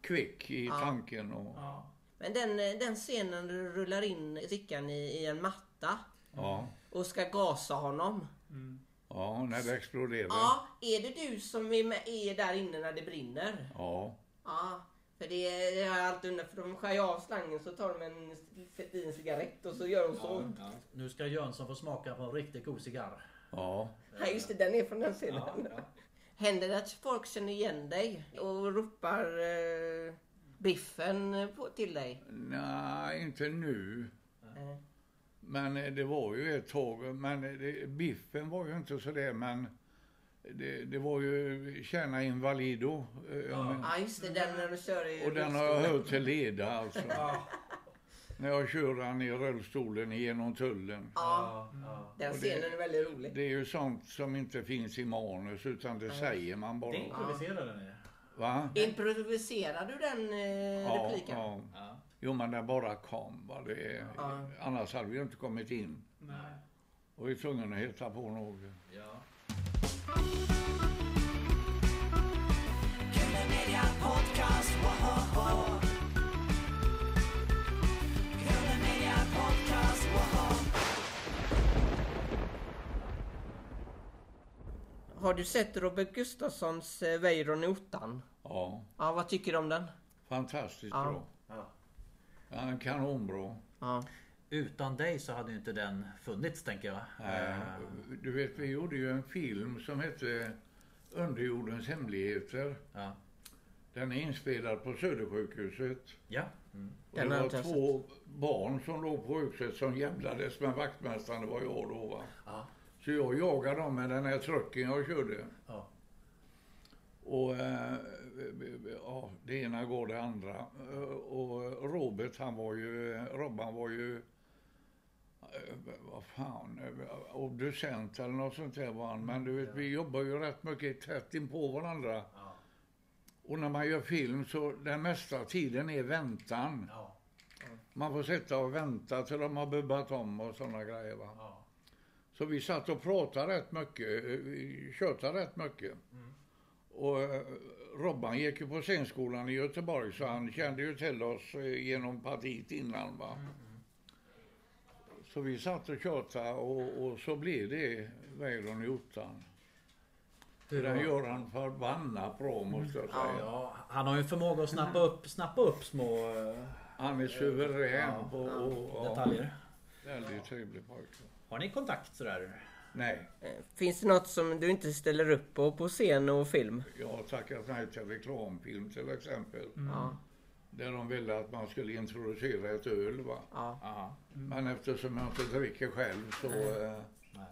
Kvick i Ja. tanken och... ja. Men den, eh, den scenen du rullar in Sickan i, i en matta Ja. och ska gasa honom. Mm. Ja, när det exploderar. Ja, är det du som är, med, är där inne när det brinner? Ja. Ja, för det, det har jag alltid undrat. För de skär ju av slangen så tar de en fin cigarett och så gör de så. Ja. Nu ska Jönsson få smaka på en riktigt god cigarr. Ja. Ja, just det, den är från den sidan. Ja, ja. Händer det att folk känner igen dig och ropar eh, Biffen på, till dig? Nej, inte nu. Eh, Men eh, det var ju ett tag. Men eh, det, biffen var ju inte så det, men det, det var ju Tjäna Invalido. eh, men- Ja, just det, den när du kör i Och den har jag hört till leda alltså. När jag kör han i rullstolen genom tullen. Ja, Ja. den Och det- scenen är väldigt rolig. Det är ju sånt som inte finns i manus utan det säger man bara. Det improviserade ni? Va? Improviserar du den eh, Ja, repliken? ja. Jo men den bara kom. Va? Det, är- Ja. Annars hade vi inte kommit in. Nej. Och vi är tvungna att hitta på något. Ja. Har du sett Robert Gustafssons eh, Weiron ottan? Ja, Ja, vad tycker du om den? fantastiskt Ja. bra. Ja. Ja, en kanonbra. Ja. Utan dig så hade ju inte den funnits tänker jag. Eh, Du vet, vi gjorde ju en film som hette Underjordens hemligheter. Ja. Den är inspelad på Södersjukhuset. Ja. Mm. Och det var två barn som låg på sjukhuset som jämlades med vaktmästaren, det var jag då va. Ja. Så jag jagade dem med den här trucken jag körde. Ja. Och eh, ja, det ena går det andra. Och Robert han var ju, Robban var ju, eh, vad fan, eh, obducent eller något sånt där var han. Men du vet, vi jobbar ju rätt mycket tätt in på varandra. Ja. Och när man gör film så den mesta tiden är väntan. Ja. Man får sitta och vänta till de har bubbat om och sådana grejer va. Ja. Så vi satt och pratade rätt mycket, eh, vi tjötade rätt mycket. Och eh, Robban gick ju på scenskolan i Göteborg så han kände ju till oss eh, genom partiet innan va. Så vi satt och tjötade och, och så blev det Weiron i ottan. Hur Den gör han förbannat bra måste jag säga. Ja, han har ju förmåga att snappa upp, snappa upp små eh, Han är suverän Ja. på och, ja, detaljer. väldigt trevlig pojke. Har ni kontakt sådär? Nej, Eh, Finns det något som du inte ställer upp på på scen och film? jag har tackat nej till reklamfilm till exempel. Ja. Där de ville att man skulle introducera ett öl va. ja. Aha. Men eftersom jag inte dricker själv så, eh, Nej.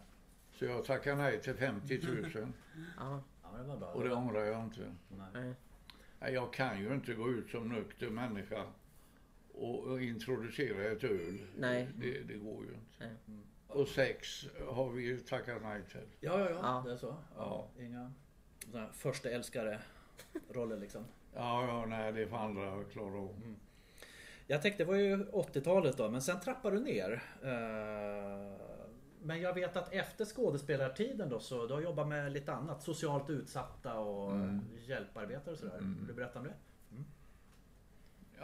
så jag tackar nej till 50 000. ja. Och det ångrar jag inte. Nej. Nej, Jag kan ju inte gå ut som nykter människa och, och introducera ett öl. Nej. Det, det går ju inte. Nej. Och sex har vi ju tackat nej till. Ja, ja, ja, Ja. det är så. Ja. Inga här första älskare roller liksom. Ja, ja, nej, det får andra klara av. Jag tänkte det var ju 80-talet då, men sen trappade du ner. Eh, Men jag vet att efter skådespelartiden då så du har jobbat med lite annat. Socialt utsatta och hjälparbetare och sådär. Vill du berätta om det?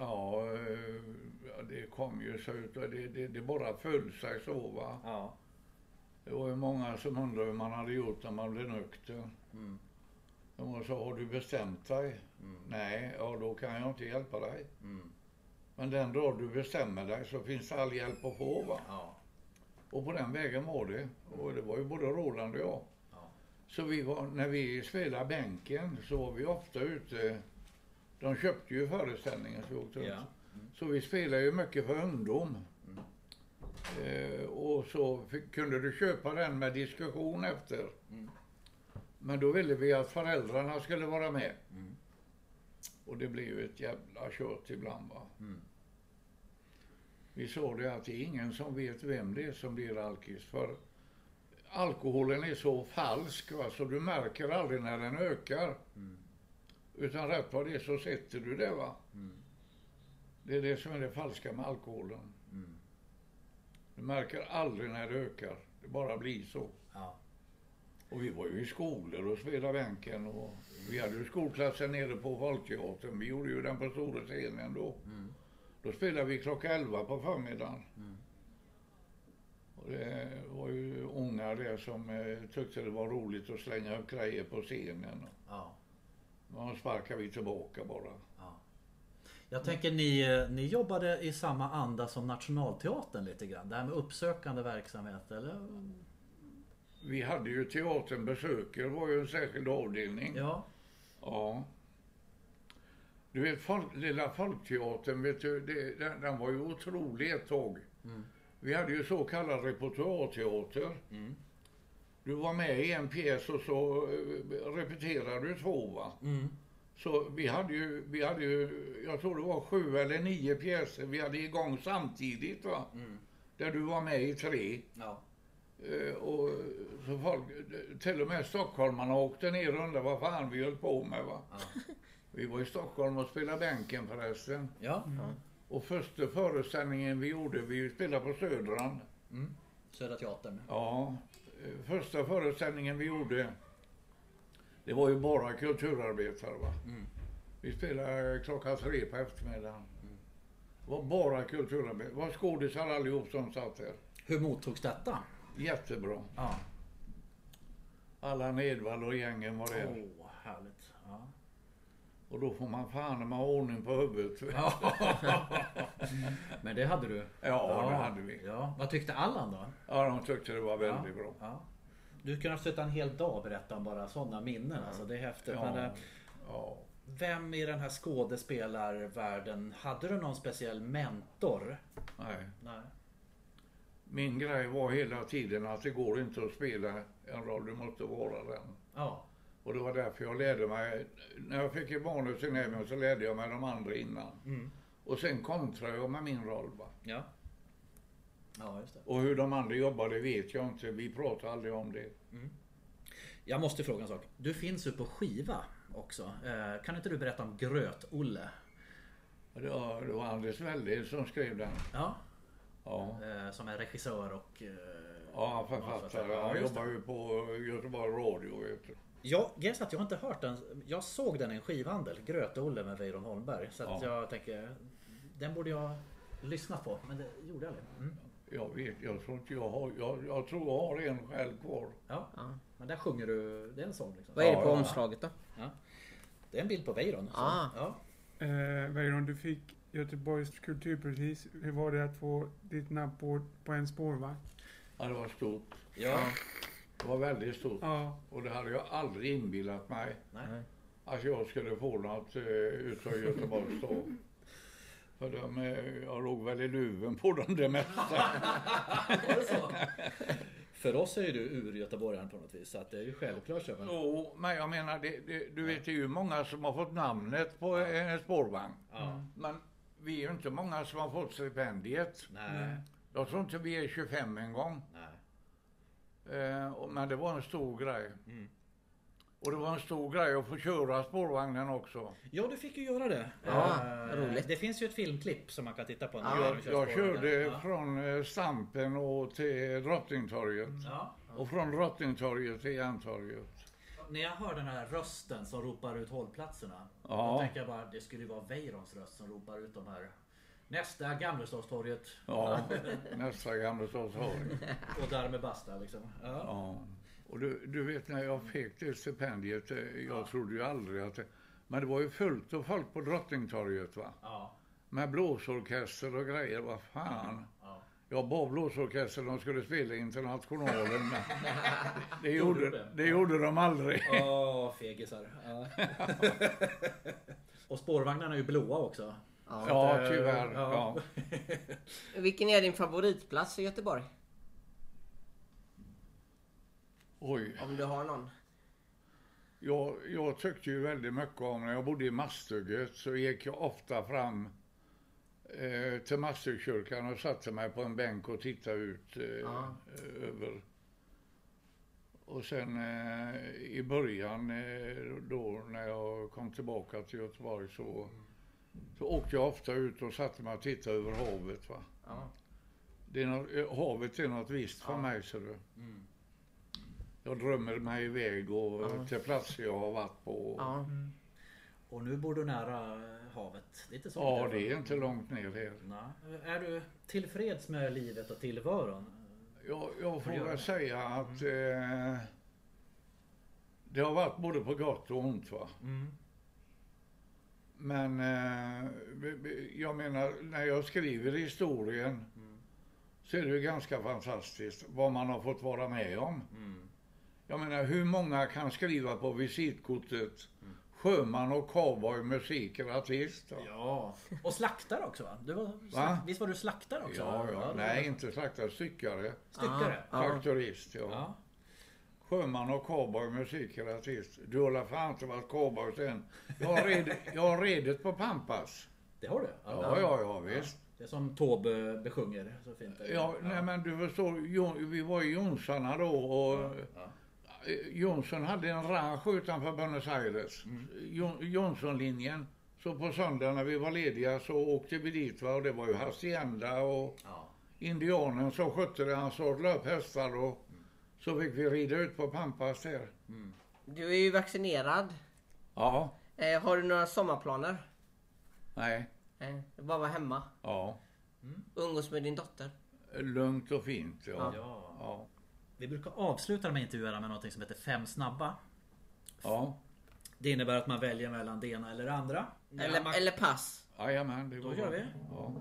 Ja, eh, ja, det kom ju så ut och det, det, det bara föll sig så va. Ja. Det var ju många som undrade hur man hade gjort när man blev nykter. Mm. De sa, har du bestämt dig? Nej, ja då kan jag inte hjälpa dig. Mm. Men den dag du bestämmer dig så finns det all hjälp att få va. Ja. Och på den vägen var det. Och det var ju både Roland och jag. Ja. Så vi var, när vi spelade bänken så var vi ofta ute. De köpte ju föreställningen så vi åkte runt. Så vi spelade ju mycket för ungdom. Eh, och så fick, kunde du köpa den med diskussion efter. Men då ville vi att föräldrarna skulle vara med. Och det blev ju ett jävla kött ibland va. Vi sa det att det är ingen som vet vem det är som blir alkis. För alkoholen är så falsk va, så du märker aldrig när den ökar. Utan rätt vad det är så sätter du det va. Det är det som är det falska med alkoholen. Du märker aldrig när det ökar. Det bara blir så. Ja. Och vi var ju i skolor och spelade bänken och vi hade ju skolklasser nere på Folkteatern. Vi gjorde ju den på stora scenen då. Då spelade vi klockan 11 på förmiddagen. Och det var ju unga där som eh, tyckte det var roligt att slänga upp grejer på scenen. Ja. Men då sparkade vi tillbaka bara. Jag tänker ni, eh, ni jobbade i samma anda som Nationalteatern lite grann. Det här med uppsökande verksamhet eller? vi hade ju teatern besöker, var ju en särskild avdelning. Ja. Ja. Du vet, folk, lilla Folkteatern, vet du, det, den, den var ju otrolig ett tag. Vi hade ju så kallad repertoarteater. Du var med i en pjäs och så eh, repeterade du två va. Så vi hade, ju, vi hade ju, jag tror det var sju eller nio pjäser vi hade igång samtidigt va. Där du var med i tre. ja. Eh, Och så folk, till och med stockholmarna åkte ner och undrade vad fan vi höll på med va. Vi var i Stockholm och spelade bänken förresten. Ja. Och första föreställningen vi gjorde, vi spelade på Södran. Södra Teatern. Ja, första föreställningen vi gjorde, det var ju bara kulturarbetare va. Vi spelade klockan tre på eftermiddagen. Det var bara kulturarbetare. Det var skådisar allihop som satt där. Hur mottogs detta? Jättebra. Ja. Allan Edwall och gängen var Åh, där. härligt. Ja. Och då får man fan ha ordning på huvudet. Men det hade du? Ja, det hade vi. Ja. Vad tyckte Allan då? Ja, de tyckte det var väldigt ja. bra. Ja. Du kunde ha suttit en hel dag berätta om bara sådana minnen. Alltså, det är häftigt. Ja. Men, eh, Ja. vem i den här skådespelarvärlden, hade du någon speciell mentor? Nej. Nej. Min grej var hela tiden att det går inte att spela en roll, du måste vara den. Ja. Och det var därför jag lärde mig, när jag fick manus i näven så lärde jag mig de andra innan. Mm. Och sen kontrade jag med min roll. Va? Ja. Ja, just det. Och hur de andra jobbade vet jag inte, vi pratar aldrig om det. Jag måste fråga en sak. Du finns ju på skiva också. Eh, kan inte du berätta om Gröt-Olle? Det var, det var Anders Welle som skrev den. Ja. Ja, Eh, som är regissör och... Eh, ja författare. Ja, Han det. jobbar ju på Göteborg Radio. Vet du. Jag guess att jag inte hört den. Jag såg den i en skivhandel. Gröt-Olle med Weiron Holmberg. Så att Ja. jag tänker... Den borde jag lyssna på. Men det gjorde jag aldrig. Mm. Jag vet, jag tror inte jag har, jag, jag tror jag har en själv kvar. Ja. Men där sjunger du... Det är en sång liksom. Vad är det Ja, på ja. omslaget då? Det är en bild på Weiron. Ah. Ja. Eh, Weiron, du fick Göteborgs kulturpris. Hur var det att få ditt namn på, på en spårvagn? Ja, det var stort. ja. Det var väldigt stort. Ja. Och det hade jag aldrig inbillat mig. Nej. Att jag skulle få något uh, utav Göteborgs stad. För de, eh, jag låg väl i luven på dem det mesta. Det så? För oss är ju du ur göteborgaren på något vis. Så att det är ju självklart. Så. Men... Jo, men jag menar, det, det, du vet det är ju många som har fått namnet på en spårvagn. Ja. Men vi är ju inte många som har fått stipendiet. Nej. Jag tror inte vi är 25 en gång. Nej. Eh, men det var en stor grej. Och det var en stor grej att få köra spårvagnen också. Ja, du fick ju göra det. Ja, Eh, roligt. Det finns ju ett filmklipp som man kan titta på. när Jag, du kör jag spårvagn. körde Ja. från eh, Stampen och till Drottningtorget. Ja. Och från Drottningtorget till Järntorget. När jag hör den här rösten som ropar ut hållplatserna. Ja. Då tänker jag bara det skulle ju vara Weirons röst som ropar ut de här. Nästa Gamlestadstorget. Ja, nästa Gamlestadstorg. Och därmed basta liksom. Ja. Ja. Och du, du vet när jag fick det stipendiet, eh, jag trodde ju aldrig att det... Men det var ju fullt av folk på Drottningtorget va. Ja. Med blåsorkester och grejer, vad fan. Ja. Jag bad blåsorkestern de skulle spela Internationalen men det Gjorde det? det gjorde de aldrig. Åh, fegisar. Ja. Och spårvagnarna är ju blåa också. Ja, tyvärr. Ja. Ja. Vilken är din favoritplats i Göteborg? Oj. Om du har någon. Jag, jag tyckte ju väldigt mycket om, när jag bodde i Masthugget så gick jag ofta fram eh, till Masthuggskyrkan och satte mig på en bänk och tittade ut eh, Ja. över. Och sen eh, i början eh, då när jag kom tillbaka till Göteborg så, så åkte jag ofta ut och satte mig och tittade över havet. Va? Ja. Det är något, eh, havet är något visst för mig, ser du. Jag drömmer mig iväg och Ja. till platser jag har varit på. Ja. Och nu bor du nära eh, havet. Det är inte så Ja, det är inte långt ner här. Nej. Är du tillfreds med livet och tillvaron? Jag, jag får väl det. säga att eh, det har varit både på gott och ont. Va? Mm. Men eh, jag menar, när jag skriver historien så är det ju ganska fantastiskt vad man har fått vara med om. Mm. Jag menar, hur många kan skriva på visitkortet sjöman och cowboy, musiker, artist? Ja. Och slaktare också va? Du var, Va? visst var du slaktare också? Ja, ja. Nej, inte slaktare, styckare. Styckare? Ja. Faktorist, ja. Ja. Sjöman och cowboy, musiker, artist. Du har fan inte varit cowboy sen. Jag har, red, jag har redit på Pampas. Det har du? Ja, ja, ja, visst. Det är som Taube besjunger så fint. Ja, nej men du förstår, vi var i Jonsarna då och Jonsson hade en ranch utanför Buenos Aires. Jo- Jonssonlinjen. Så på söndag när vi var lediga så åkte vi dit va? och det var ju hacienda och Ja. indianen som skötte det. Han sålde upp hästar och så fick vi rida ut på Pampas där. Du är ju vaccinerad. Ja, Eh, har du några sommarplaner? nej, Nej, du bara vara hemma. ja. Umgås med din dotter. Lugnt och fint. Ja. Ja. Ja. Vi brukar avsluta de här intervjuerna med något som heter Fem snabba. ja. Det innebär att man väljer mellan det ena eller det andra. Eller, eller pass. Jajamän, det Då går gör bra. vi. Ja.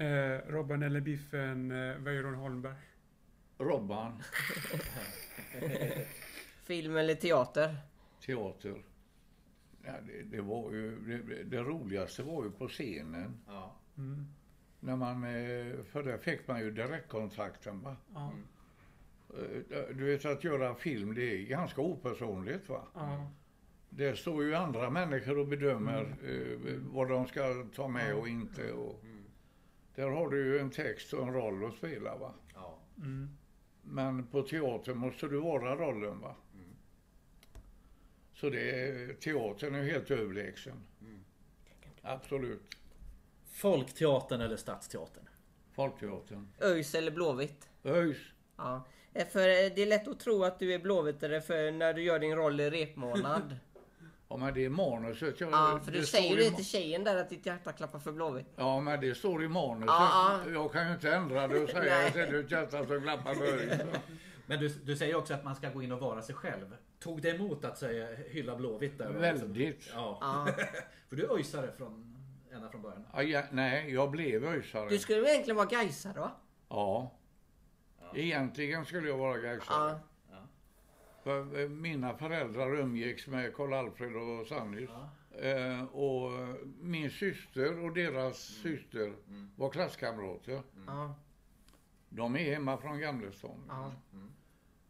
Eh, Robban eller Biffen eh, Weiron Holmberg? Robban, Film eller teater. teater. Ja, det, det, var ju, det, det roligaste var ju på scenen. Ja. Mm. När man, eh, för där fick man ju direktkontakten. Va? Ja. Eh, Du vet att göra film det är ganska opersonligt. Va? Ja. Det står ju andra människor och bedömer eh, vad de ska ta med och inte. Och, Där har du ju en text och en roll att spela. Va? Ja. Mm. Men på teatern måste du vara rollen. va? Så det är, teatern är helt överlägsen. Absolut. Folkteatern eller Stadsteatern? Folkteatern. ÖIS eller Blåvitt. ÖIS. Ja. Eh, För eh, det är lätt att tro att du är blåvittare för när du gör din roll i repmånad. Ja men det är manuset. Jag, Ja, för du säger i det till tjejen där att ditt hjärta klappar för Blåvitt. Ja men det står i manuset. Ja, ja. Jag kan ju inte ändra det och säga att det är ett hjärta som klappar för. Men du, du säger också att man ska gå in och vara sig själv. Tog det emot att säga hylla Blåvitt där? Väldigt. Ja. Ja. För du är öjsare från, ända från början. Ja, ja, nej, jag blev ÖISare. Du skulle egentligen vara gaisare va? Ja. Egentligen skulle jag vara Gaisare. Ja. För eh, mina föräldrar umgicks med Karl-Alfred och Sannis. Eh, och min syster och deras syster var klasskamrater. Ja. De är hemma från Gamlestan. Ja.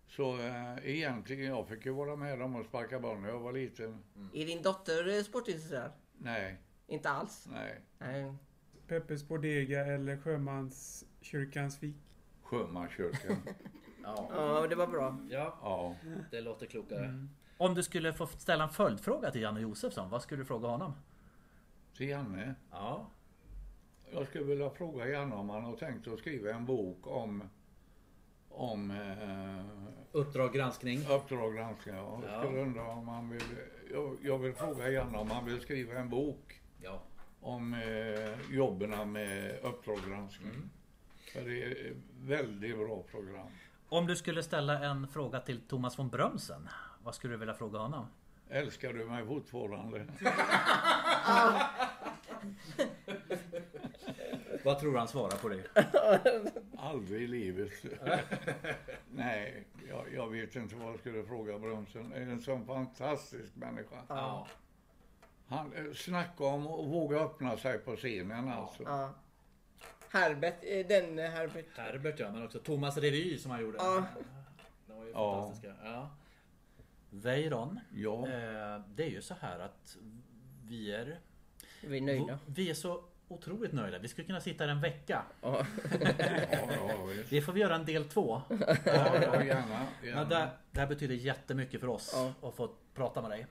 Så eh, egentligen, jag fick ju vara med dem och sparka boll när jag var liten. Är din dotter eh, sportintresserad? Nej, Inte alls? nej. Nej. Peppes Bodega eller Sjömanskyrkans fik? Sjömanskyrkan. Ja. Ja, det var bra. ja, ja. det låter klokare. Om du skulle få ställa en följdfråga till Janne Josefsson, vad skulle du fråga honom? Till Janne. Ja. Jag skulle vilja fråga Janne om han har tänkt att skriva en bok om om eh, Uppdrag granskning. Uppdrag granskning. Jag Ja. skulle undra om han vill, jag, jag vill fråga Janne om han vill skriva en bok Ja. om eh, jobben med Uppdrag granskning. För det är ett väldigt bra program. Om du skulle ställa en fråga till Thomas von Brömsen, vad skulle du vilja fråga honom? Älskar du mig fortfarande? Vad tror du han svarar på det? Aldrig i livet. Nej, jag, jag vet inte vad jag skulle fråga Bromsen. Är en sån fantastisk människa. Ja. Han eh, snacka om att våga öppna sig på scenen alltså. Ja. Herbert, eh, den Herbert. Herbert ja, men också Thomas Revy som han gjorde. Ja. De var ju Ja. fantastiska. Ja. Weiron, Ja. eh, det är ju så här att vi är, Vi är nöjda. vi är så otroligt nöjda. Vi skulle kunna sitta här en vecka. Ja. Det får vi göra en del två. ja, ja gärna. Men gärna. det, det här betyder jättemycket för oss Ja. att få prata med dig.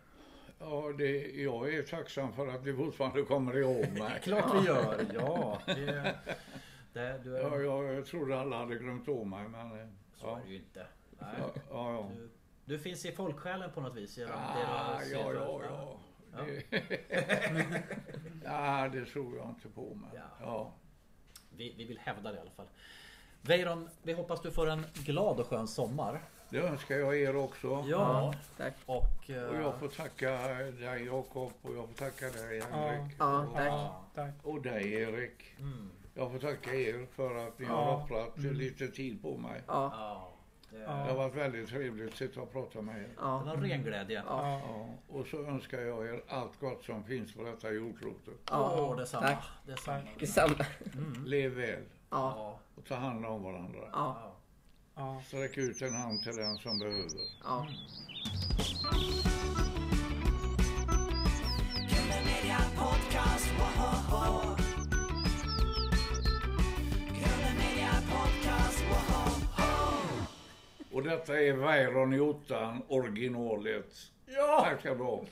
Ja, det, jag är tacksam för att du fortfarande kommer ihåg mig. Klart vi gör, ja. Det, det, du är, Ja, jag, jag trodde alla hade glömt om mig, men... eh, Så är Ja, det ju inte. Nej. ja, ja. Du, du finns i folksjälen på något vis. genom Ah, ja, ja, ja. Ja. Det, ja, det tror jag inte på. Men, Ja. ja. Vi, vi vill hävda det i alla fall. Weiron, vi hoppas du får en glad och skön sommar. Det önskar jag er också. Ja. Tack. Och... eh, Och jag får tacka dig Jakob och jag får tacka dig Ja. Henrik. Ja, och, tack. ja. Tack. och dig Erik. Mm. Jag får tacka er för att ni Ja. har offrat lite tid på mig. Ja, Ja, det, Ja. Det har varit väldigt trevligt att sitta och prata med er. det ja. var ren glädje. Ja. Ja, och så önskar jag er allt gott som finns på detta jordklotet. Åh, detsamma. Tack. detsamma. Detsamma. Lev väl Ja, Ja, och ta hand om varandra. ja, ja. Sträck ut en hand till den som behöver. ja. Och detta är Weiron i ottan, originalet. Ja! Tack ska du ha.